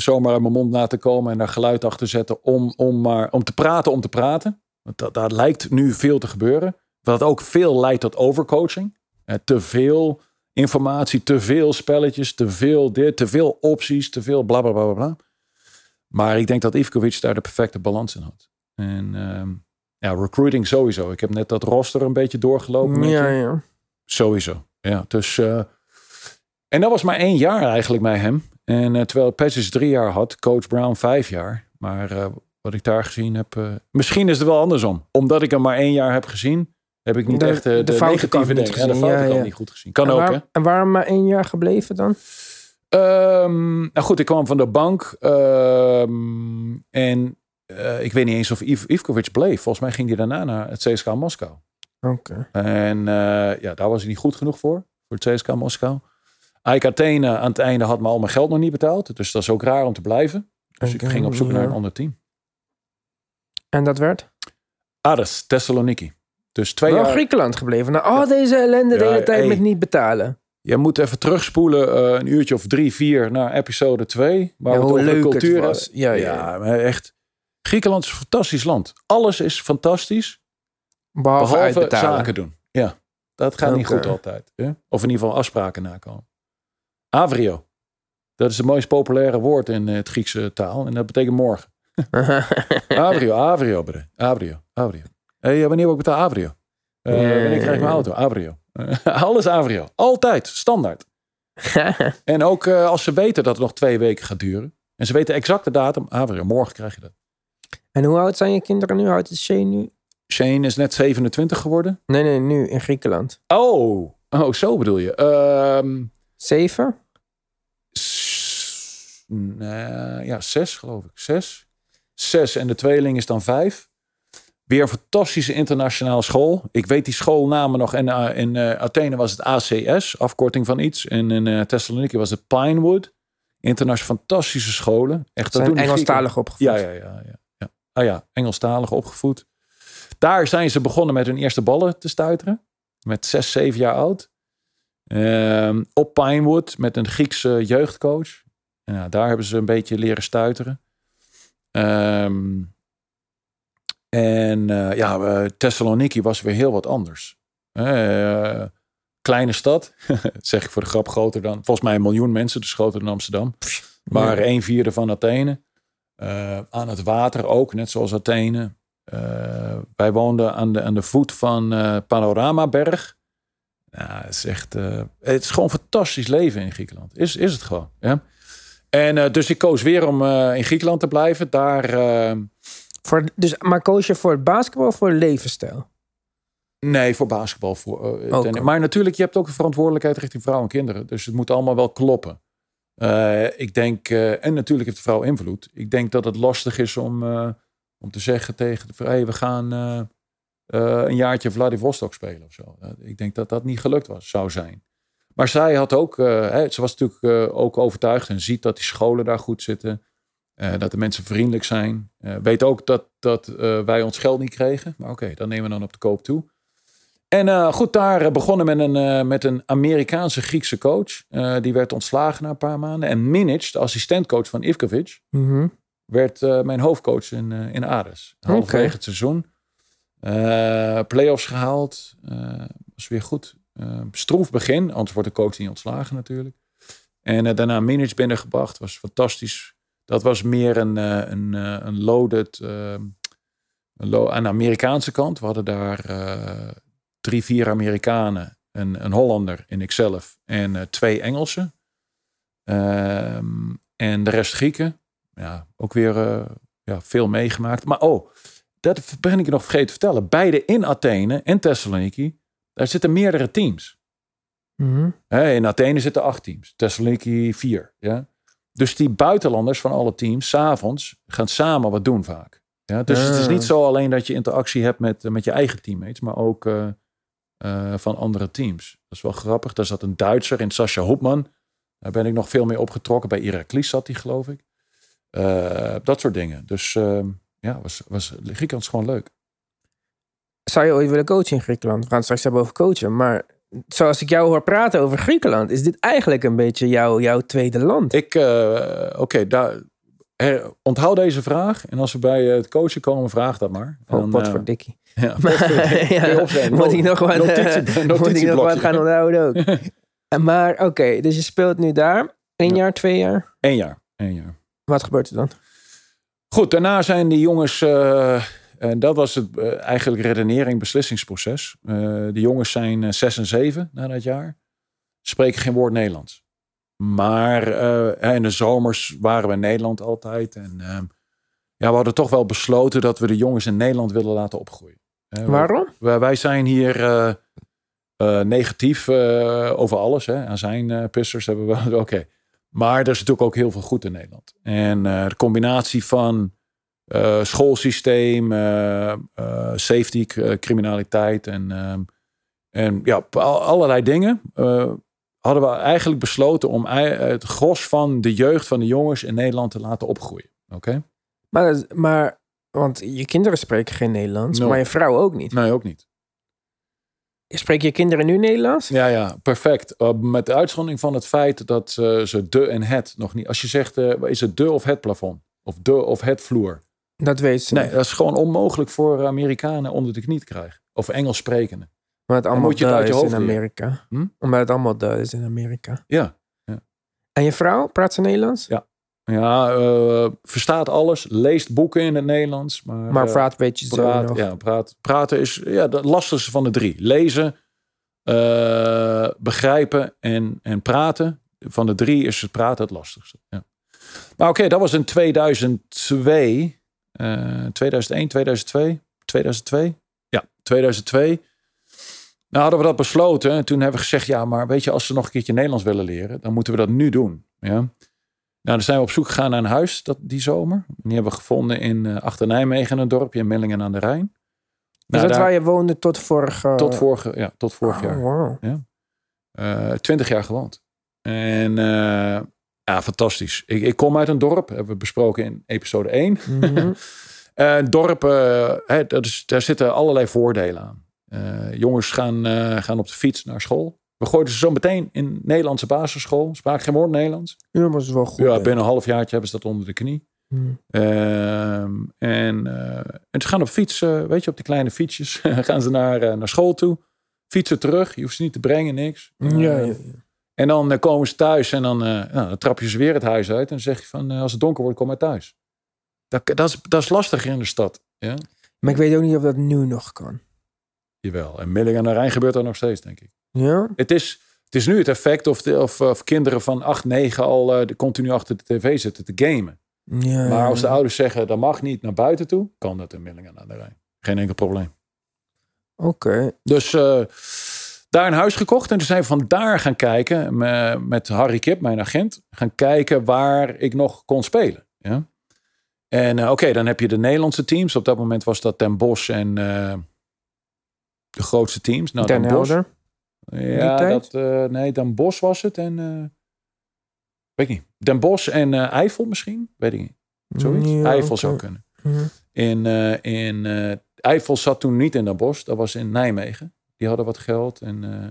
zomaar uit mijn mond laten komen en daar geluid achter zetten om, om, maar, om te praten om te praten. Want dat, daar lijkt nu veel te gebeuren. Wat ook veel leidt tot overcoaching. Te veel informatie, te veel spelletjes, te veel dit, te veel opties, te veel bla bla bla bla. Maar ik denk dat Ivkovic daar de perfecte balans in had. En ehm, ja, recruiting sowieso. Ik heb net dat roster een beetje doorgelopen. met Ja, je. ja. Sowieso. Ja, dus. eh, en dat was maar één jaar eigenlijk bij hem. En eh, terwijl Pesic drie jaar had, coach Brown vijf jaar. Maar eh, wat ik daar gezien heb. misschien is het wel andersom. Omdat ik hem maar één jaar heb gezien, heb ik niet De- echt eh, de, negatieve dingen. Ja, de gezien, foute ja, niet goed gezien. Kan en, ook, waar- hè? en waarom maar één jaar gebleven dan? Ehm, nou goed, ik kwam van de bank. ehm, en eh, ik weet niet eens of Iv Ivkovic bleef. Volgens mij ging hij daarna naar het CSKA Moskou. Oké. En eh, ja, daar was hij niet goed genoeg voor. Voor het CSKA Moskou. AEK Athene aan het einde had me al mijn geld nog niet betaald. Dus dat is ook raar om te blijven. Dus ik ging op zoek naar een ander team. En dat werd? Ares, Thessaloniki. Dus twee Wel jaar. Griekenland gebleven. Na al deze ellende de hele tijd hey. met niet betalen. Je moet even terugspoelen eh, een uurtje of drie, vier naar episode 2. Waar Ja, we over het cultuur was. Ja, ja, echt. Griekenland is een fantastisch land. Alles is fantastisch. Behalve, zaken doen. Ja, dat gaat niet goed altijd. Hè? Of in ieder geval afspraken nakomen. Avrio. Dat is het meest populaire woord in het Griekse taal. En dat betekent morgen. Avrio, avrio. Avrio, avrio. Hey, wanneer wil ik betalen? Avrio. Eh, Ja, wanneer krijg ik mijn auto? Avrio. alles avrio. Altijd. Standaard. En ook eh, als ze weten dat het nog twee weken gaat duren. En ze weten exact de datum. Avrio, morgen krijg je dat. en hoe oud zijn je kinderen nu? Hoe oud is Shane nu? Shane is net 27 geworden. Nee, nee, nu in Griekenland. Oh, oh zo bedoel je. Ehm, Zeven? S- nee, ja, zes geloof ik. Zes. Zes en de tweeling is dan vijf. Weer een fantastische internationale school. Ik weet die schoolnamen nog. En uh, in uh, Athene was het ACS, afkorting van iets. En in uh, Thessaloniki was het Pinewood. Internationaal fantastische scholen. Echt, dat zijn Engelstalig opgevoed. Ja, ja, ja, ja, ja. Ah ja, Engelstalig opgevoed. Daar zijn ze begonnen met hun eerste ballen te stuiteren. Met zes, zeven jaar oud. Uh, op Pinewood met een Griekse jeugdcoach. Ja, daar hebben ze een beetje leren stuiteren. Um, en uh, ja, Thessaloniki was weer heel wat anders. Uh, kleine stad, zeg ik voor de grap groter dan, volgens mij een miljoen mensen, dus groter dan Amsterdam. Maar ja. een vierde van Athene. aan het water ook, net zoals Athene. wij woonden aan de, aan de voet van Panoramaberg. Ja, het is echt, het is gewoon fantastisch leven in Griekenland. Is, is het gewoon. Ja? En dus ik koos weer om in Griekenland te blijven. Daar voor, dus, maar koos je voor het basketbal of voor levensstijl? Nee, voor basketbal. Voor, uh, okay. Maar natuurlijk, je hebt ook een verantwoordelijkheid richting vrouwen en kinderen. Dus het moet allemaal wel kloppen. Uh, ik denk, uh, en natuurlijk heeft de vrouw invloed. Ik denk dat het lastig is om, om te zeggen tegen de vrouw: hey, we gaan een jaartje Vladivostok spelen of zo. ik denk dat dat niet gelukt was, zou zijn. Maar zij had ook, hè, ze was natuurlijk ook overtuigd en ziet dat die scholen daar goed zitten. Uh, dat de mensen vriendelijk zijn. Uh, weet ook dat, dat uh, wij ons geld niet kregen. Maar oké, okay, dan nemen we dan op de koop toe. En goed, daar begonnen met een, met een Amerikaanse Griekse coach. die werd ontslagen na een paar maanden. En Minic, de assistentcoach van Ivkovic, mm -hmm. werd mijn hoofdcoach in, in Ares. Halverwege okay. het seizoen. playoffs gehaald. was weer goed. stroef begin, anders wordt de coach niet ontslagen natuurlijk. En daarna Minic binnengebracht. Was fantastisch dat was meer een, eh, een, eh, een loaded, ehm, een aan de Amerikaanse kant. We hadden daar eh, drie, vier Amerikanen, een, een Hollander in ikzelf en twee Engelsen. Ehm, en de rest Grieken. Ja, ook weer ja, veel meegemaakt. Maar oh, dat ben ik nog vergeten te vertellen. Beide in Athene en Thessaloniki, daar zitten meerdere teams. Mm in Athene zitten acht teams, Thessaloniki vier. Ja? Dus die buitenlanders van alle teams, s'avonds, gaan samen wat doen vaak. Ja, dus het is niet zo alleen dat je interactie hebt met, met je eigen teammates, maar ook uh, uh, van andere teams. Dat is wel grappig. Daar zat een Duitser in, Sascha Hopman. Daar ben ik nog veel mee opgetrokken. Bij Iraklis zat hij, geloof ik. Dat soort dingen. Dus ja, was, was Griekenland is gewoon leuk. Zou je ooit willen coachen in Griekenland? We gaan het straks hebben over coachen. Maar zoals ik jou hoor praten over Griekenland, is dit eigenlijk een beetje jouw, jouw tweede land. Ik, uh, oké, daar. Onthoud deze vraag. En als we bij het coachen komen, vraag dat maar. Oh, wat uh, voor dikkie. Ja, ja, moet ik nog wat, notitie, moet ik nog wat gaan onthouden ook. maar oké, okay, dus je speelt nu daar. Eén jaar, twee jaar? Eén jaar. Eén jaar. Wat gebeurt er dan? Goed, daarna zijn die jongens... Uh, en dat was het uh, eigenlijk redenering, beslissingsproces. Uh, de jongens zijn uh, zes en zeven na dat jaar. Spreken geen woord Nederlands. Maar in de zomers waren we in Nederland altijd. En ehm, ja, we hadden toch wel besloten dat we de jongens in Nederland willen laten opgroeien. Waarom? Wij, wij zijn hier negatief over alles. Hè. Aan zijn pissers hebben we... Oké. Okay. Maar er is natuurlijk ook heel veel goed in Nederland. En de combinatie van uh, schoolsysteem, uh, uh, safety, criminaliteit en, ehm, en ja, allerlei dingen. hadden we eigenlijk besloten om het gros van de jeugd van de jongens in Nederland te laten opgroeien. Oké? Maar, maar, want je kinderen spreken geen Nederlands, no. maar je vrouw ook niet. Nee, ook niet. Spreek je kinderen nu Nederlands? Ja, ja, perfect. met de uitzondering van het feit dat ze de en het nog niet. Als je zegt, is het de of het plafond? Of de of het vloer? Dat weet ze. Nee, dat is gewoon onmogelijk voor Amerikanen onder de knie te krijgen. Of Engels sprekende. Maar het allemaal moet je het uit je hoofd in Amerika. Hm? Omdat het allemaal de is in Amerika. Ja. ja. En je vrouw, praat ze Nederlands? Ja. Ja, uh, verstaat alles, leest boeken in het Nederlands. Maar, maar praat een beetje praat, zo Ja, praat, praten is ja, de lastigste van de drie. Lezen, uh, begrijpen en, en praten. Van de drie is het praten het lastigste. Ja. Maar oké, okay, dat was in 2002. 2001, 2002, 2002. Ja, 2002. Nou hadden we dat besloten. En toen hebben we gezegd, ja, maar weet je, als ze nog een keertje Nederlands willen leren, dan moeten we dat nu doen. Ja. Nou, dan zijn we op zoek gegaan naar een huis dat, die zomer. Die hebben we gevonden in uh, achter Nijmegen, een dorpje in Millingen aan de Rijn. Is dat daar- waar je woonde tot vorige... tot, vorige, ja, tot vorig Oh, jaar. wow. Eh, Twintig jaar gewoond. En eh, ja, fantastisch. Ik, ik kom uit een dorp, hebben we besproken in episode 1. Mhm. Eh, een dorp, eh, hè, dat is, daar zitten allerlei voordelen aan. Eh, jongens gaan, eh, gaan op de fiets naar school. We gooiden ze zo meteen in Nederlandse basisschool. Spraken geen woord Nederlands. Ja, maar dat is wel goed. ja, binnen een halfjaartje hebben ze dat onder de knie. Mhm. Ehm, en, en ze gaan op fiets, eh, weet je, op die kleine fietsjes. gaan ze naar, naar school toe. Fietsen terug. Je hoeft ze niet te brengen, niks. Ja, Eh, ja, ja. En dan eh, komen ze thuis en dan, eh, nou, dan trap je ze weer het huis uit. En dan zeg je van, eh, als het donker wordt, kom maar thuis. Dat, dat, is, dat is lastiger in de stad. Ja? Maar ik weet ook niet of dat nu nog kan. Jawel. En Milling aan de Rijn gebeurt dat nog steeds, denk ik. Ja? Het is, het is nu het effect of, de, of, of kinderen van 8, 9 al continu achter de tv zitten te gamen. Ja, Maar als de ouders zeggen, dat mag niet naar buiten toe, kan dat in Millingen aan de Rijn. Geen enkel probleem. Oké. Dus daar een huis gekocht. En toen zijn we vandaar gaan kijken me- met Harry Kip, mijn agent. Gaan kijken waar ik nog kon spelen. Ja? En eh, oké, dan heb je de Nederlandse teams. Op dat moment was dat Den Bosch en eh, de grootste teams. Nou, Den Den Bosch. Helder. Ja, dat, eh, nee, Den Bosch was het. En, weet ik niet. Den Bosch en Eifel misschien? Weet ik niet. Zoiets. Ja, Eifel zou kunnen. Mhm. In, in Eifel zat toen niet in Den Bosch. Dat was in Nijmegen. Die hadden wat geld. En, eh,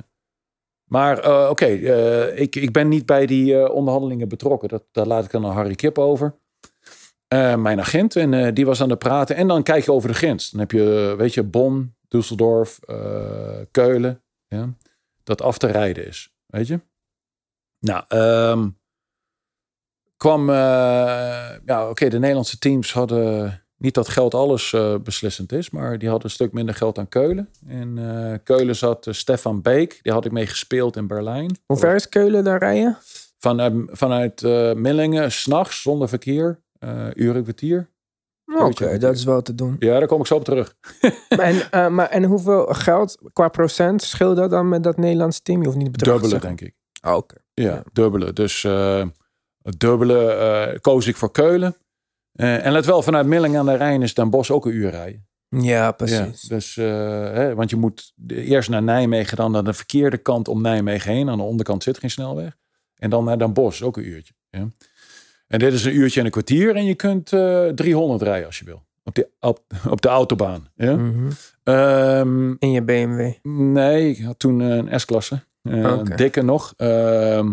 maar eh, oké, eh, ik, ik ben niet bij die onderhandelingen betrokken. Dat, daar laat ik dan aan Harry Kip over. Mijn agent. En die was aan het praten. En dan kijk je over de grens. Dan heb je, weet je, Bonn, Düsseldorf, Keulen. Ja, dat af te rijden is. Weet je? Nou, ehm, kwam... ja, oké, de Nederlandse teams hadden... Niet dat geld alles eh, beslissend is, maar die hadden een stuk minder geld dan Keulen. In eh, Keulen zat eh, Stefan Beek, die had ik mee gespeeld in Berlijn. Hoe ver is Keulen daar rijden? Vanuit, vanuit Millingen, s'nachts, zonder verkeer, uur en kwartier. Oké, dat is wel te doen. Ja, daar kom ik zo op terug. Maar en, maar, en hoeveel geld qua procent scheelt dat dan met dat Nederlandse team? Je hoeft niet bedrag te Dubbele, denk ik. Oh, Oké. Ja, Ja. dubbele. Dus dubbele koos ik voor Keulen. Eh, en let wel, vanuit Millingen aan de Rijn is Den Bosch ook een uur rijden. Ja, precies. Ja, dus, eh, hè, want je moet eerst naar Nijmegen, dan naar de verkeerde kant om Nijmegen heen. Aan de onderkant zit geen snelweg. En dan naar Den Bosch, ook een uurtje. Ja. En dit is een uurtje en een kwartier. En je kunt eh 300 rijden als je wil. Op de, op, op de autobaan. Ja? Mhm. Ehm, In je BMW. nee, ik had toen eh, een S-klasse. Eh. Een dikke nog. Ehm, eh,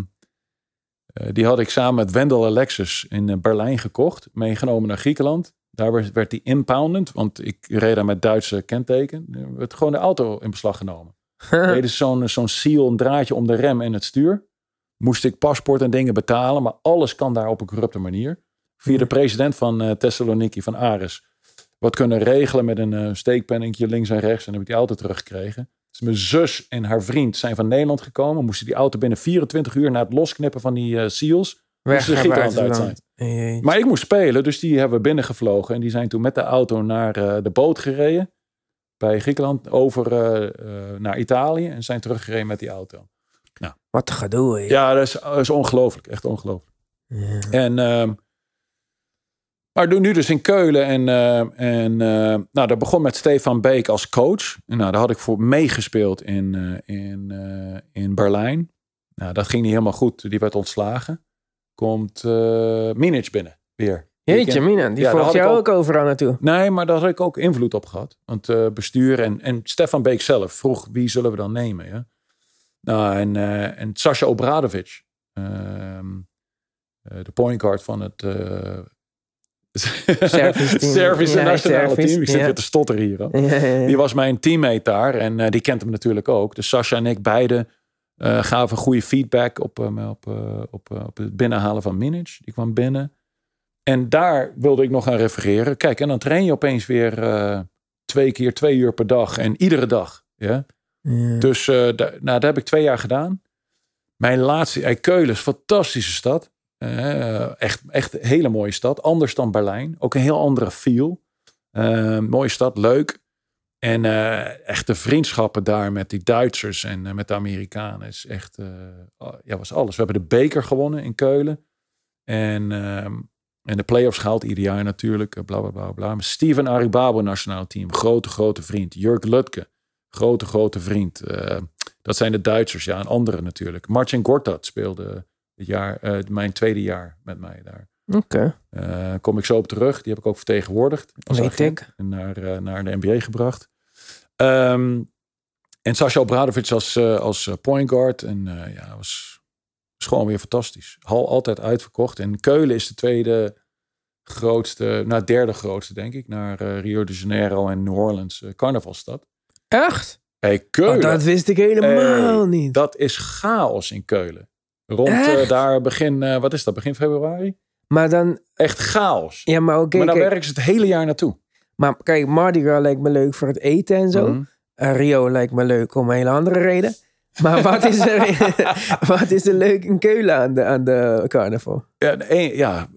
die had ik samen met Wendel Alexis in eh, Berlijn gekocht. Meegenomen naar Griekenland. Daar werd, werd die impounded. Want ik reed daar met Duitse kenteken. Er werd gewoon de auto in beslag genomen. deden zo'n zo'n seal, een draadje om de rem en het stuur. Moest ik paspoort en dingen betalen, maar alles kan daar op een corrupte manier. Via de president van eh, Thessaloniki, van Ares. Wat kunnen regelen met een eh, steekpenningje links en rechts. En heb ik die auto teruggekregen. Dus mijn zus en haar vriend zijn van Nederland gekomen. Moesten die auto binnen 24 uur na het losknippen van die eh, seals. Weg ze uit buitenland. zijn. Jeetje. Maar ik moest spelen, dus die hebben we binnengevlogen. En die zijn toen met de auto naar eh, de boot gereden. Bij Griekenland over eh, naar Italië. En zijn teruggereden met die auto. Wat een gedoe. Ja, dat is, dat is ongelooflijk. Echt ongelooflijk. Ja. En, ehm, maar nu dus in Keulen. En, ehm, en eh, nou, dat begon met Stefan Beek als coach. En, nou, daar had ik voor meegespeeld in, eh, in, eh, in Berlijn. Nou, dat ging niet helemaal goed. Die werd ontslagen. Komt uh, Minic binnen weer. Jeetje, Mina, die Ja, volgt jou ook- ook overal naartoe. Nee, maar daar had ik ook invloed op gehad. Want eh, bestuur en, en Stefan Beek zelf vroeg wie zullen we dan nemen. Ja? Nou, en, eh en Sasha Obradovic, ehm, eh, de point guard van het eh Service team. Servische Ja, nationale service, team. Ik zit ja. weer te stotteren hier. Ja. Die was mijn teammate daar en eh, die kent hem natuurlijk ook. Dus Sasha en ik beide eh, gaven goede feedback op, eh, op, eh, op, op het binnenhalen van Minic. Die kwam binnen. En daar wilde ik nog aan refereren. Kijk, en dan train je opeens weer twee keer twee uur per dag en iedere dag. Ja? Ja. Dus nou, dat heb ik twee jaar gedaan. Mijn laatste, Keulen is een fantastische stad. Eh, echt, echt een hele mooie stad. Anders dan Berlijn. Ook een heel andere feel. Eh, mooie stad, leuk. En eh, echt de vriendschappen daar met die Duitsers en met de Amerikanen is echt, ja, was alles. We hebben de beker gewonnen in Keulen. En ehm, En de play-offs gehaald ieder jaar natuurlijk. Bla bla bla bla. Steven Aribabo nationaal team. Grote, grote vriend. Jurk Lutke. Grote, grote vriend. Dat zijn de Duitsers. Ja, en anderen natuurlijk. Marcin Gortat speelde jaar, eh, mijn tweede jaar met mij daar. Oké, Eh kom ik zo op terug. Die heb ik ook vertegenwoordigd. als Weet ik. En naar, eh, naar de NBA gebracht. Ehm, en Sasha Obradovic als, als point guard. En ja, was, was gewoon weer fantastisch. Hal altijd uitverkocht. En Keulen is de tweede grootste, nou derde grootste denk ik. Naar Rio de Janeiro en New Orleans carnavalstad. echt? Hey, Oh, dat wist ik helemaal Hey, niet. Dat is chaos in Keulen. Rond eh, daar begin, eh, wat is dat, begin februari? Maar dan, Echt chaos. ja, maar oké. maar dan kijk, werken ze het hele jaar naartoe. maar kijk, Mardi Gras lijkt me leuk voor het eten en zo. Mhm. Eh, Rio lijkt me leuk om een hele andere reden. Maar wat is er, wat is er leuk in Keulen aan de, aan de carnaval? Ja, ja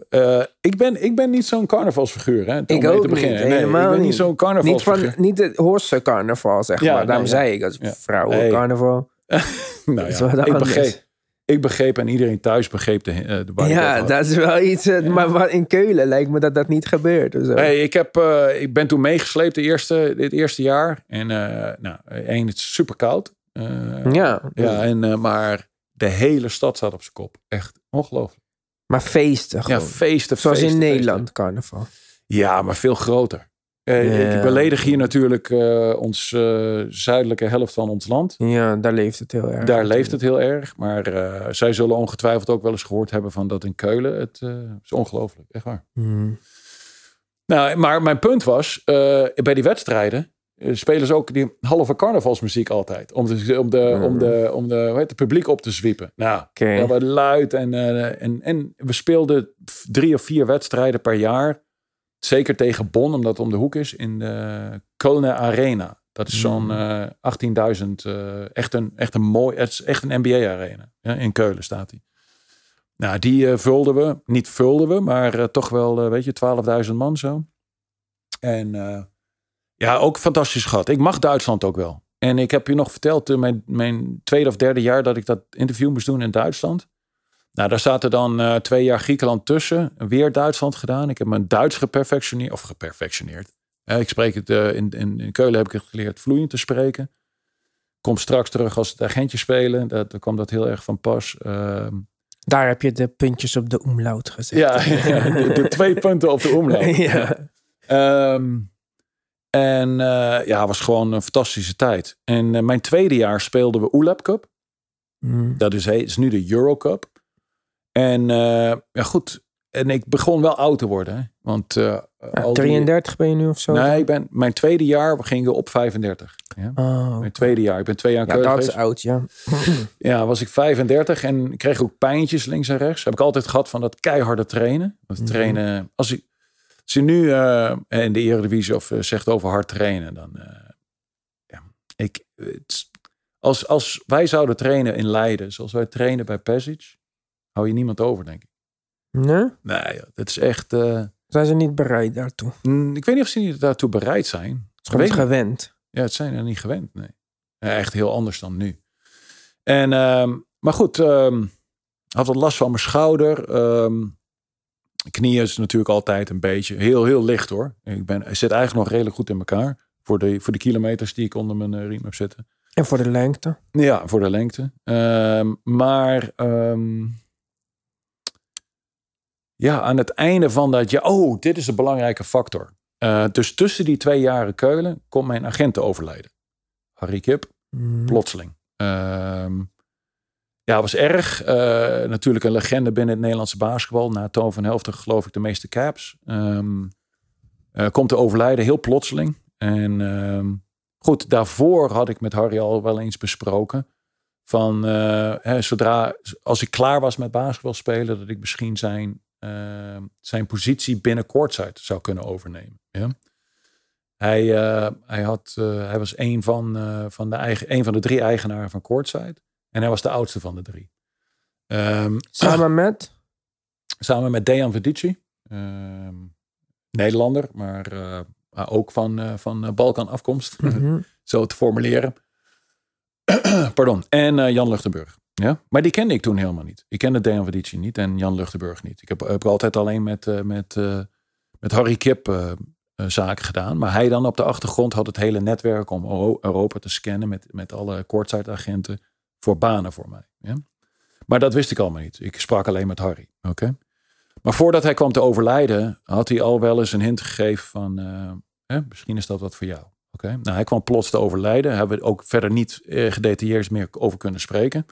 ik, ben, ik ben niet zo'n carnavalsfeer. Hè, Ik ook te beginnen. niet, Nee, helemaal ik ben niet niet. zo'n Niet, carnavalsfiguur. van, niet het Horse carnaval, zeg Ja, maar. Daarom nee, zei ik, als vrouwen Nee. carnaval. Nou ja, ik, begreep, ik begreep en iedereen thuis begreep de, eh, de waar Ja, dat is wel iets. eh, Maar in Keulen lijkt me dat dat niet gebeurt. Of zo. Hey, ik, heb, eh, ik ben toen meegesleept de eerste, dit eerste jaar. En eh, nou, één, het is super koud. Ja, ja, en, maar de hele stad staat op zijn kop. Echt ongelooflijk. maar feesten Ja, gewoon. feesten, Zoals feesten, in feesten. Nederland carnaval. Ja, maar veel groter. Eh. Ik beledig hier natuurlijk eh ons eh, zuidelijke helft van ons land. Ja, daar leeft het heel erg. Daar leeft het heel erg. Maar zij zullen ongetwijfeld ook wel eens gehoord hebben van dat in Keulen. Het is ongelooflijk, echt waar. Hmm. Nou, maar mijn punt was, bij die wedstrijden spelen ze ook die halve carnavalsmuziek altijd. Om de, om de, om de, om de, hoe heet het publiek op te zwiepen. Nou, was luid. En, en, en we speelden drie of vier wedstrijden per jaar. Zeker tegen Bonn, omdat het om de hoek is. In de Kölner Arena. Dat is zo'n Mm. eh 18.000. eh, echt, een, echt een mooi. Het is echt een NBA-arena. Ja, in Keulen staat die. Nou, die eh, vulden we. Niet vulden we, maar toch wel, weet je, 12.000 man zo. En ja, ook fantastisch gehad. Ik mag Duitsland ook wel. En ik heb je nog verteld, mijn, mijn tweede of derde jaar dat ik dat interview moest doen in Duitsland. Nou, daar zaten dan eh, twee jaar Griekenland tussen. Weer Duitsland gedaan. Ik heb mijn Duits geperfectioneerd. Of geperfectioneerd. Eh, ik spreek het eh, in, in, in Keulen heb ik het geleerd vloeiend te spreken. Kom straks terug als het agentje spelen. Dat, daar kwam dat heel erg van pas. Ehm, Daar heb je de puntjes op de omlaut gezet. ja, de, de twee punten op de omloop. ja. Ehm, en ja, het was gewoon een fantastische tijd. En mijn tweede jaar speelden we ULEP Cup. Hmm. Dat is, is nu de Euro Cup. En eh, ja, goed. En ik begon wel oud te worden. Hè? Want eh, Ja, al die- 33 ben je nu of zo? Nee, ik ben, mijn tweede jaar we gingen op 35. Ja? Oh. Mijn tweede jaar. Ik ben twee jaar Ja, dat is oud, ja. Ja, was ik 35 en kreeg ook pijntjes links en rechts. Heb ik altijd gehad van dat keiharde trainen. Dat Mhm. trainen, als ik, je nu eh, in de Eredivisie of eh, zegt over hard trainen, dan eh, ja, ik, als, als wij zouden trainen in Leiden, zoals wij trainen bij Pesic, hou je niemand over, denk ik. Nee? Nee, het is echt. eh, Zijn ze niet bereid daartoe? ik weet niet of ze niet daartoe bereid zijn. Het is gewend. Ja, het zijn er niet gewend, nee. Echt heel anders dan nu. En, ehm, maar goed, ehm had wat last van mijn schouder. Ehm knieën is natuurlijk altijd een beetje, heel, heel licht hoor. Ik, ben, ik zit eigenlijk nog redelijk goed in elkaar. Voor de, voor de kilometers die ik onder mijn eh, riem heb zitten. En voor de lengte? Ja, voor de lengte. Maar ja, aan het einde van dat jaar, oh, dit is een belangrijke factor. Eh, dus tussen die twee jaren Keulen komt mijn agent te overlijden. Harry Kip, Hmm. plotseling. Ehm, ja, was erg. Eh, natuurlijk een legende binnen het Nederlandse basketbal. Na Toon van Helften geloof ik de meeste caps. Ehm, eh, komt te overlijden, heel plotseling. En ehm, goed, daarvoor had ik met Harry al wel eens besproken. Van hè, zodra, als ik klaar was met basketbal spelen, dat ik misschien zijn, ehm, zijn positie binnen courtside zou kunnen overnemen. Ja? Hij, eh, hij, had, eh, hij was een van, eh, van, de eigen, een van de drie eigenaren van courtside. En hij was de oudste van de drie. Ehm, Samen met? samen met Dejan Vedici. ehm, Nederlander, maar ook van, van Balkan afkomst. Mhm. zo te formuleren. Pardon. En Jan Luchtenburg. Ja, maar die kende ik toen helemaal niet. Ik kende Dejan Vadici niet en Jan Luchtenburg niet. Ik heb, heb altijd alleen met, uh, met, uh, met Harry Kip uh, zaken gedaan. Maar hij dan op de achtergrond had het hele netwerk om Europa te scannen met, met alle courtside agenten voor banen voor mij. Ja? Maar dat wist ik allemaal niet. Ik sprak alleen met Harry. Oké. Maar voordat hij kwam te overlijden, had hij al wel eens een hint gegeven van, eh, misschien is dat wat voor jou. Oké. Nou, hij kwam plots te overlijden. Daar hebben we ook verder niet eh, gedetailleerd meer over kunnen spreken.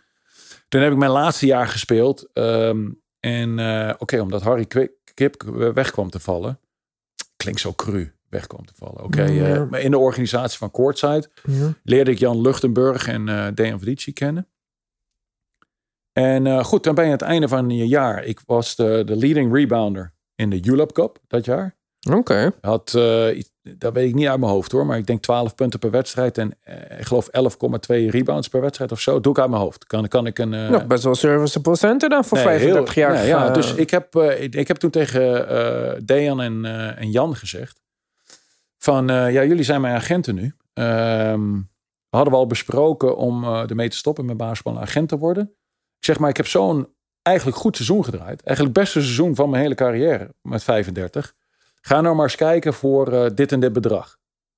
Toen heb ik mijn laatste jaar gespeeld. Ehm, en uh, oké, omdat Harry Kip weg kwam te vallen. Klinkt zo cru, weg kwam te vallen. Oké, ja. maar in de organisatie van Courtside ja. leerde ik Jan Luchtenburg en uh, Dejan Vidici kennen. En goed, dan ben je aan het einde van je jaar. Ik was de, de leading rebounder in de Julep Cup dat jaar. Oké. Had, dat weet ik niet uit mijn hoofd hoor, maar ik denk 12 punten per wedstrijd en uh, ik geloof 11,2 rebounds per wedstrijd of zo. Doe ik uit mijn hoofd. Kan, kan ik een. Uh... Nog best wel serviceable center dan voor nee, 35 heel, jaar. Nee, ja, dus ik heb, ik, ik, heb toen tegen Dejan en, en Jan gezegd: van ja, jullie zijn mijn agenten nu. Um, hadden we al besproken om ermee te stoppen met basketbal agent te worden. Ik zeg maar, ik heb zo'n eigenlijk goed seizoen gedraaid. Eigenlijk het beste seizoen van mijn hele carrière met 35. Ga nou maar eens kijken voor uh, dit en dit bedrag.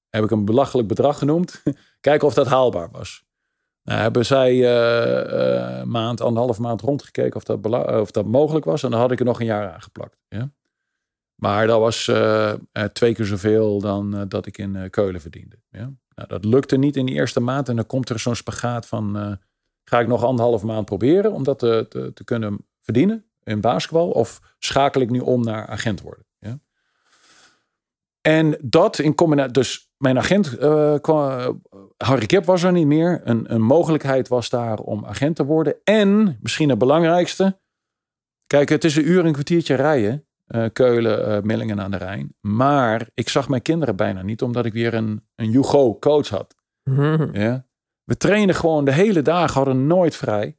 Heb ik een belachelijk bedrag genoemd. kijken of dat haalbaar was. Nou, hebben zij uh, maand, anderhalf maand rondgekeken of dat, of dat mogelijk was. En dan had ik er nog een jaar aan geplakt. Ja? Maar dat was twee keer zoveel dan dat ik in Keulen verdiende. Ja? Nou, dat lukte niet in die eerste maand. En dan komt er zo'n spagaat van... ga ik nog anderhalf maand proberen om dat te, te, te kunnen verdienen in basketbal? Of schakel ik nu om naar agent worden? En dat in combinatie, dus mijn agent, uh, kwam, Harry Kip was er niet meer. Een, een mogelijkheid was daar om agent te worden. En misschien het belangrijkste, kijk, het is een uur en een kwartiertje rijden. Uh, Keulen, uh, Millingen aan de Rijn. Maar ik zag mijn kinderen bijna niet, omdat ik weer een, een Hugo coach had. Mhm. Ja? We trainen gewoon de hele dag, hadden nooit vrij.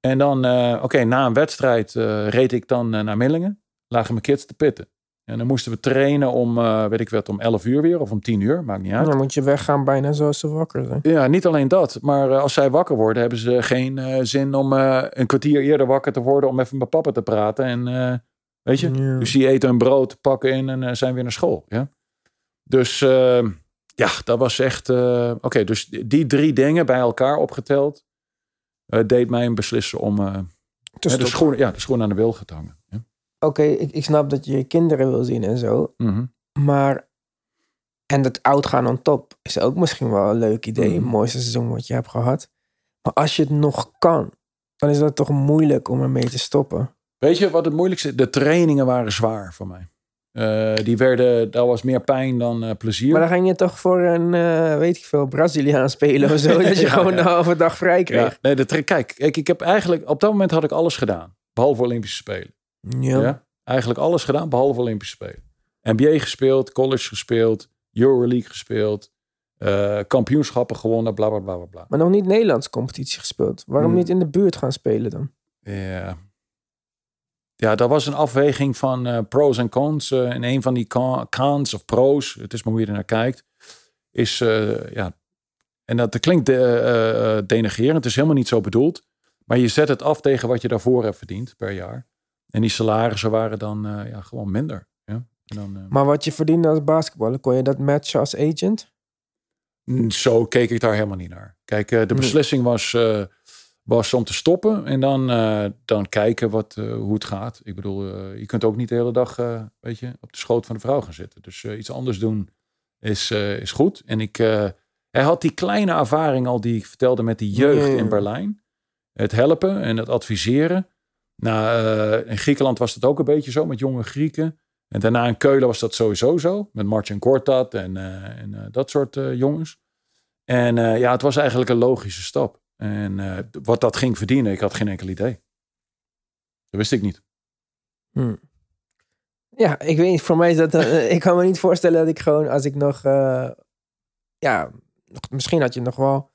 En dan, oké, na een wedstrijd reed ik dan naar Millingen. Lagen mijn kids te pitten. En dan moesten we trainen om, uh, weet ik wat, om 11 uur weer of om 10 uur, maakt niet uit. Dan moet je weggaan bijna zoals ze wakker zijn. Ja, niet alleen dat, maar uh, als zij wakker worden, hebben ze geen uh, zin om een kwartier eerder wakker te worden om even met papa te praten. En weet je, ja. dus die eten een brood, pakken in en zijn weer naar school. Ja? Dus ja, dat was echt, oké, dus die drie dingen bij elkaar opgeteld, deed mij een beslissen om de, schoen, ja, de schoen aan de wil te hangen. Oké, ik, ik snap dat je je kinderen wil zien en zo. Mhm. Maar, en dat oud gaan on top is ook misschien wel een leuk idee. Mm mooiste seizoen wat je hebt gehad. Maar als je het nog kan, dan is dat toch moeilijk om ermee te stoppen. Weet je wat het moeilijkste? De trainingen waren zwaar voor mij. Uh, die werden, dat was meer pijn dan uh, plezier. Maar dan ging je toch voor een, uh, weet ik veel, Braziliaan spelen of zo. dat je gewoon ja. de halve dag vrij kreeg. Ja. Nee, de kijk, kijk, ik heb eigenlijk, op dat moment had ik alles gedaan. Behalve Olympische Spelen. Ja. Eigenlijk alles gedaan behalve Olympische Spelen. NBA gespeeld, college gespeeld, Euroleague gespeeld, uh, kampioenschappen gewonnen, bla bla bla bla. Maar nog niet Nederlands competitie gespeeld. Waarom hmm. niet in de buurt gaan spelen dan? Ja. Ja, dat was een afweging van uh, pros en cons. Uh, en een van die cons of pros, het is maar hoe je er naar kijkt, is ja. En dat klinkt de, denigrerend, het is helemaal niet zo bedoeld. Maar je zet het af tegen wat je daarvoor hebt verdiend per jaar. En die salarissen waren dan uh, ja, gewoon minder. Ja? En dan, uh, maar wat je verdiende als basketballer, kon je dat matchen als agent? Zo keek ik daar helemaal niet naar. Kijk, uh, de beslissing was, was om te stoppen en dan, dan kijken wat, hoe het gaat. Ik bedoel, je kunt ook niet de hele dag weet je, op de schoot van de vrouw gaan zitten. Dus iets anders doen is, is goed. En ik, hij had die kleine ervaring al die ik vertelde met die jeugd in Berlijn. Het helpen en het adviseren. Nou, in Griekenland was het ook een beetje zo met jonge Grieken. En daarna in Keulen was dat sowieso zo. Met Martin Kortat en, uh, en uh, dat soort jongens. En ja, het was eigenlijk een logische stap. En wat dat ging verdienen, ik had geen enkel idee. Dat wist ik niet. Hmm. Ja, ik weet niet. Voor mij is dat. ik kan me niet voorstellen dat ik gewoon, als ik nog. ja, misschien had je nog wel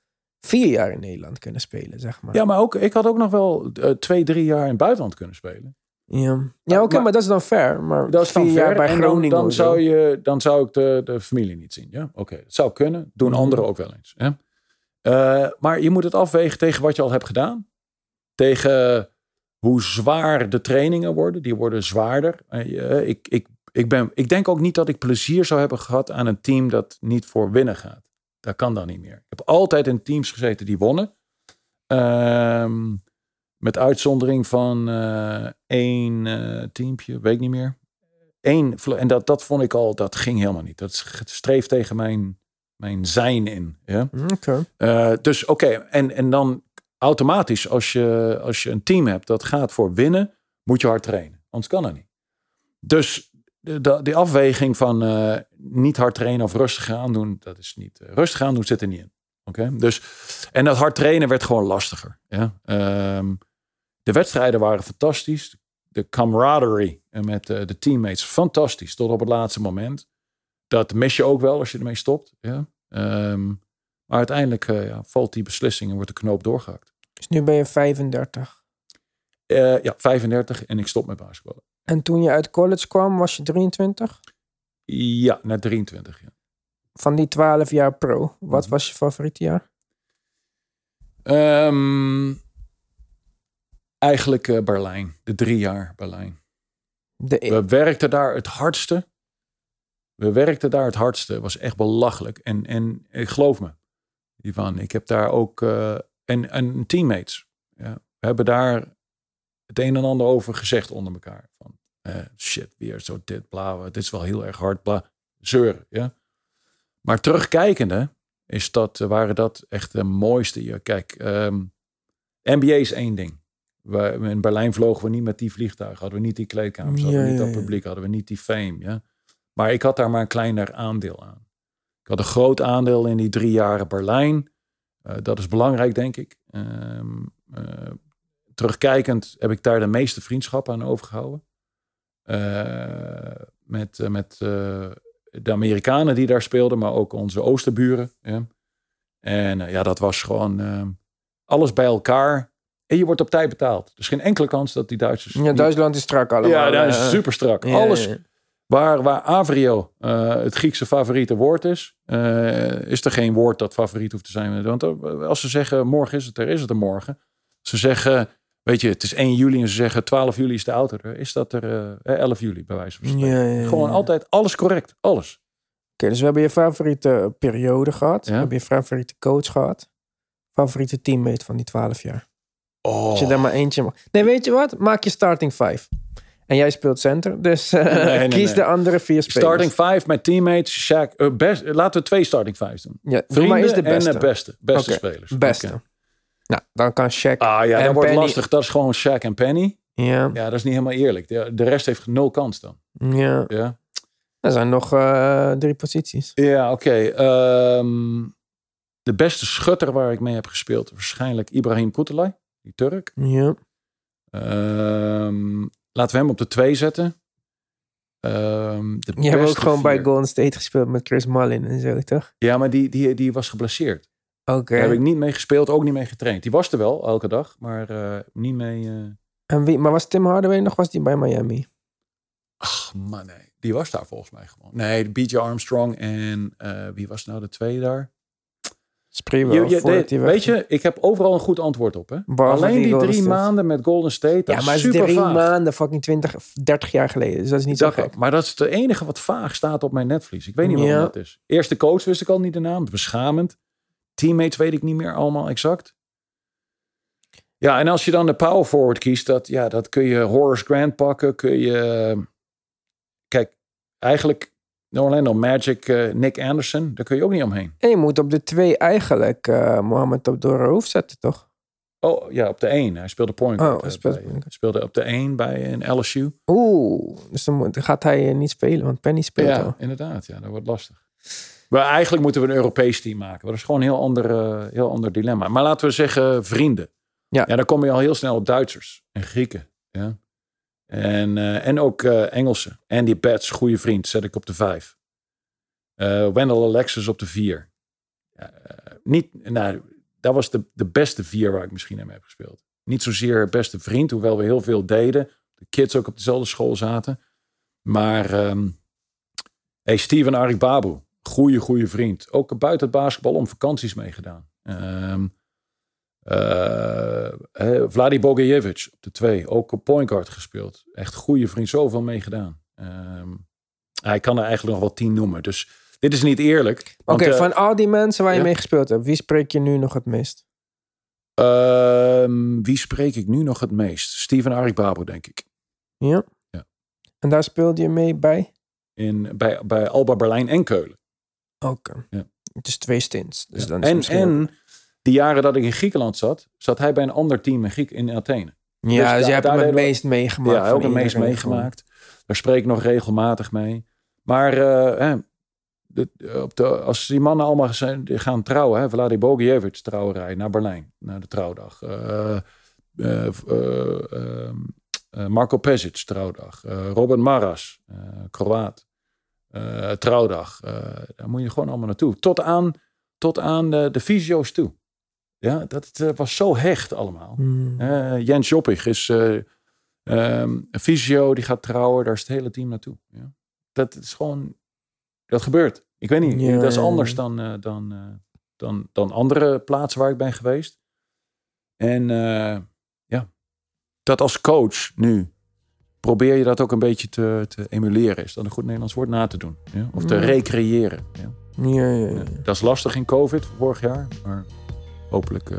vier jaar in Nederland kunnen spelen, zeg maar. Ja, maar ook, ik had ook nog wel uh, twee, drie jaar in het buitenland kunnen spelen. Ja, ja oké, maar, dat is dan fair. Maar dat is vier jaar bij Groningen. Dan, dan zou, je, dan zou ik de, de familie niet zien. Ja, oké. Okay. Zou kunnen. Doen mhm. anderen ook wel eens. Ja? Uh, maar je moet het afwegen tegen wat je al hebt gedaan. tegen hoe zwaar de trainingen worden. Die worden zwaarder. Uh, ik, ik, ik, ben, ik denk ook niet dat ik plezier zou hebben gehad aan een team dat niet voor winnen gaat. Dat kan dan niet meer. Ik heb altijd in teams gezeten die wonnen. Um, met uitzondering van uh, één uh, teampje, weet ik niet meer. Eén, en dat, dat vond ik al, dat ging helemaal niet. Dat streeft tegen mijn, mijn zijn in. Ja? Okay. Uh, dus oké, okay. en, en dan automatisch, als je, als je een team hebt dat gaat voor winnen, moet je hard trainen. Anders kan dat niet. Dus de, de, de afweging van uh, niet hard trainen of rustig aan doen, dat is niet. Uh, rustig aan doen zit er niet in. Oké, dus en dat hard trainen werd gewoon lastiger. Ja? Um, de wedstrijden waren fantastisch. De camaraderie met uh, de teammates fantastisch tot op het laatste moment. Dat mis je ook wel als je ermee stopt. Ja? Um, maar uiteindelijk ja, valt die beslissing en wordt de knoop doorgehakt. Dus nu ben je 35? ja, 35 en ik stop met basketballen. En toen je uit college kwam, was je 23? Ja, net 23. Ja. Van die 12 jaar pro, wat was je favoriete jaar? Um, eigenlijk uh, Berlijn, de drie jaar Berlijn. De... We werkten daar het hardste. We werkten daar het hardste. Het was echt belachelijk. En, en ik geloof me, Ivan, ik heb daar ook. Uh, en, en teammates. Ja, we hebben daar het een en ander over gezegd onder elkaar. Van, uh, shit, weer zo dit, bla, dit is wel heel erg hard, bla, zeuren, ja. Maar terugkijkende is dat, waren dat echt de mooiste. Kijk, um, ehm, NBA is één ding. We, in Berlijn vlogen we niet met die vliegtuigen, hadden we niet die kleedkamers, hadden we niet dat publiek, hadden we niet die fame, ja. Maar ik had daar maar een kleiner aandeel aan. Ik had een groot aandeel in die drie jaren Berlijn. Uh, dat is belangrijk, denk ik. Um, uh, terugkijkend heb ik daar de meeste vriendschappen aan overgehouden. Uh, met met de Amerikanen die daar speelden, maar ook onze oosterburen. Ja. En ja, dat was gewoon alles bij elkaar. En je wordt op tijd betaald. Dus geen enkele kans dat die Duitsers... Ja, Duitsland is strak allemaal. Ja, dat is super strak. Ja, Alles waar, waar Avrio het Griekse favoriete woord is, is er geen woord dat favoriet hoeft te zijn. Want als ze zeggen morgen is het er, is het er morgen. Ze zeggen Weet je, het is 1 juli en ze zeggen 12 juli is de auto. Is dat er uh, eh, 11 juli bij wijze van spreken? Ja, ja, ja. Gewoon altijd alles correct. Alles. Oké, dus we hebben je favoriete periode gehad. We hebben je favoriete coach gehad. Favoriete teammate van die 12 jaar. Oh. Als je daar maar eentje mag. Nee, weet je wat? Maak je starting 5. En jij speelt center, dus uh, nee, nee, kies nee. de andere vier spelers. Starting 5 met teammates, Shaq. Uh, best, laten we twee starting 5 doen. Ja, Vrienden maar is de beste. en de beste. Beste okay. spelers. Beste. Okay. Nou, dan kan Shaq Ah ja, en dat wordt Penny... lastig. Dat is gewoon Shaq en Penny. Ja. Ja, dat is niet helemaal eerlijk. De, de rest heeft nul kans dan. Ja. Ja. Er zijn nog uh, drie posities. Ja, oké. Um, de beste schutter waar ik mee heb gespeeld, waarschijnlijk Ibrahim Kutelay, die Turk. Ja. Um, laten we hem op de twee zetten. Um, de Je hebt ook gewoon vier. bij Golden State gespeeld met Chris Mullin en zo, toch? Ja, maar die, die, die was geblesseerd. Oké. Okay. Daar heb ik niet mee gespeeld, ook niet mee getraind. Die was er wel elke dag, maar uh, niet mee. Uh... En wie, maar was Tim Hardaway nog? Was die bij Miami? Ach man, nee. Die was daar volgens mij gewoon. Nee, BJ Armstrong en uh, wie was nou de twee daar? Je, je, de, weet je, ik heb overal een goed antwoord op. Hè? Behalve Alleen die, drie maanden met Golden State. Dat Ja, maar is het is drie vaag. maanden, fucking 20, 30 jaar geleden. Dus dat is niet zo gek. ook. Maar dat is het enige wat vaag staat op mijn netvlies. Ik weet niet Ja. dat is. Eerste coach wist ik al niet de naam. Beschamend. Teammates weet ik niet meer allemaal exact. Ja, en als je dan de power forward kiest, dat, ja, dat kun je Horace Grant pakken. Kun je... Kijk, eigenlijk Orlando Magic, eh, Nick Anderson, daar kun je ook niet omheen. En je moet op de twee eigenlijk uh, Mohammed op door hoofd zetten, toch? Oh ja, op de 1. Hij speelde point Oh, guard. hij eh, speelde bij- speelde op de 1 bij een LSU. Oeh, dus dan gaat hij eh, niet spelen, want Penny speelt Ja, al. inderdaad. Ja, dat wordt lastig. Maar eigenlijk moeten we een Europees team maken. Dat is gewoon een heel ander, eh, heel ander dilemma. Maar laten we zeggen vrienden. Ja. ja, dan kom je al heel snel op Duitsers en Grieken. Ja. En, eh, en ook eh, Engelsen. Andy Betts, goede vriend, zet ik op de 5. Eh Wendell Alexis op de 4. Ja, eh, niet, nou, dat was de, de beste vier waar ik misschien aan heb gespeeld. Niet zozeer beste vriend, hoewel we heel veel deden. De kids ook op dezelfde school zaten. Maar ehm hey, Steven Arik Babu, goede, goede vriend. Ook buiten het basketbal om vakanties meegedaan. Uh, Vladi Bogajevic op de twee, ook op point guard gespeeld. Echt goede vriend, zoveel meegedaan. Uh, hij kan er eigenlijk nog wel tien noemen. Dus dit is niet eerlijk. Oké, uh, van al die mensen waar je mee gespeeld hebt, wie spreek je nu nog het meest? Ehm, wie spreek ik nu nog het meest? Steven Arik Babo, denk ik. Ja? Ja. En daar speelde je mee bij? In, bij, bij Alba Berlijn en Keulen. Oké. Ja. Het is twee stints. Dus Ja. dan is En, misschien en die jaren dat ik in Griekenland zat, zat hij bij een ander team in, Griek, in Athene. Ja, dus dus, hebt hem het meest meegemaakt. Ja, ook het meest meegemaakt. Daar spreek ik nog regelmatig mee. Maar eh, hè, de- op de, als die mannen allemaal zijn, die gaan trouwen, hè, Vladi Bogijevic trouwerij naar Berlijn, naar de trouwdag. Eh, eh, eh, ehm, eh, Marco Pesic trouwdag. Robert Maras, Kroaat. Eh, trouwdag. Eh, daar moet je gewoon allemaal naartoe. Tot aan, tot aan de, de fysio's toe. Ja, dat eh, was zo hecht allemaal. Hmm. Jens Joppig is eh, ehm, een fysio, die gaat trouwen. Daar is het hele team naartoe. Ja. Dat is gewoon, dat gebeurt. Ik weet niet, Ja, dat is anders dan, dan, dan, dan andere plaatsen waar ik ben geweest. En ja, dat als coach nu, probeer je dat ook een beetje te, te emuleren. Is dat een goed Nederlands woord? Na te doen. Ja? Of te recreëren. Ja, dat is lastig in COVID vorig jaar. Maar hopelijk eh,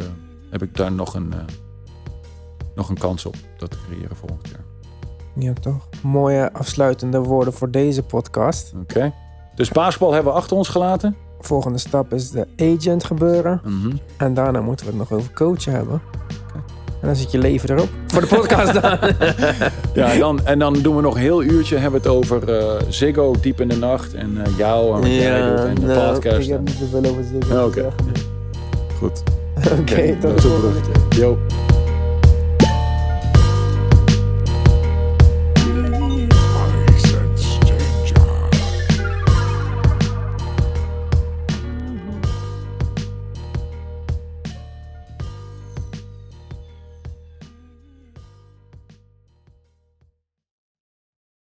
heb ik daar nog een, eh, nog een kans op dat te creëren volgend jaar. Ja, toch? Mooie afsluitende woorden voor deze podcast. Oké. Dus basketbal hebben we achter ons gelaten. Volgende stap is de agent gebeuren. Mhm. En daarna moeten we het nog over coachen hebben. En dan zit je leven erop. Voor de podcast dan. Ja, en dan, en dan doen we nog een heel uurtje. Hebben we het over eh, Ziggo diep in de nacht. En eh, jou en doet. En de nou, podcast. Ik heb niet zoveel over zingen. Oké. Goed. Oké, tot dat de is een volgende.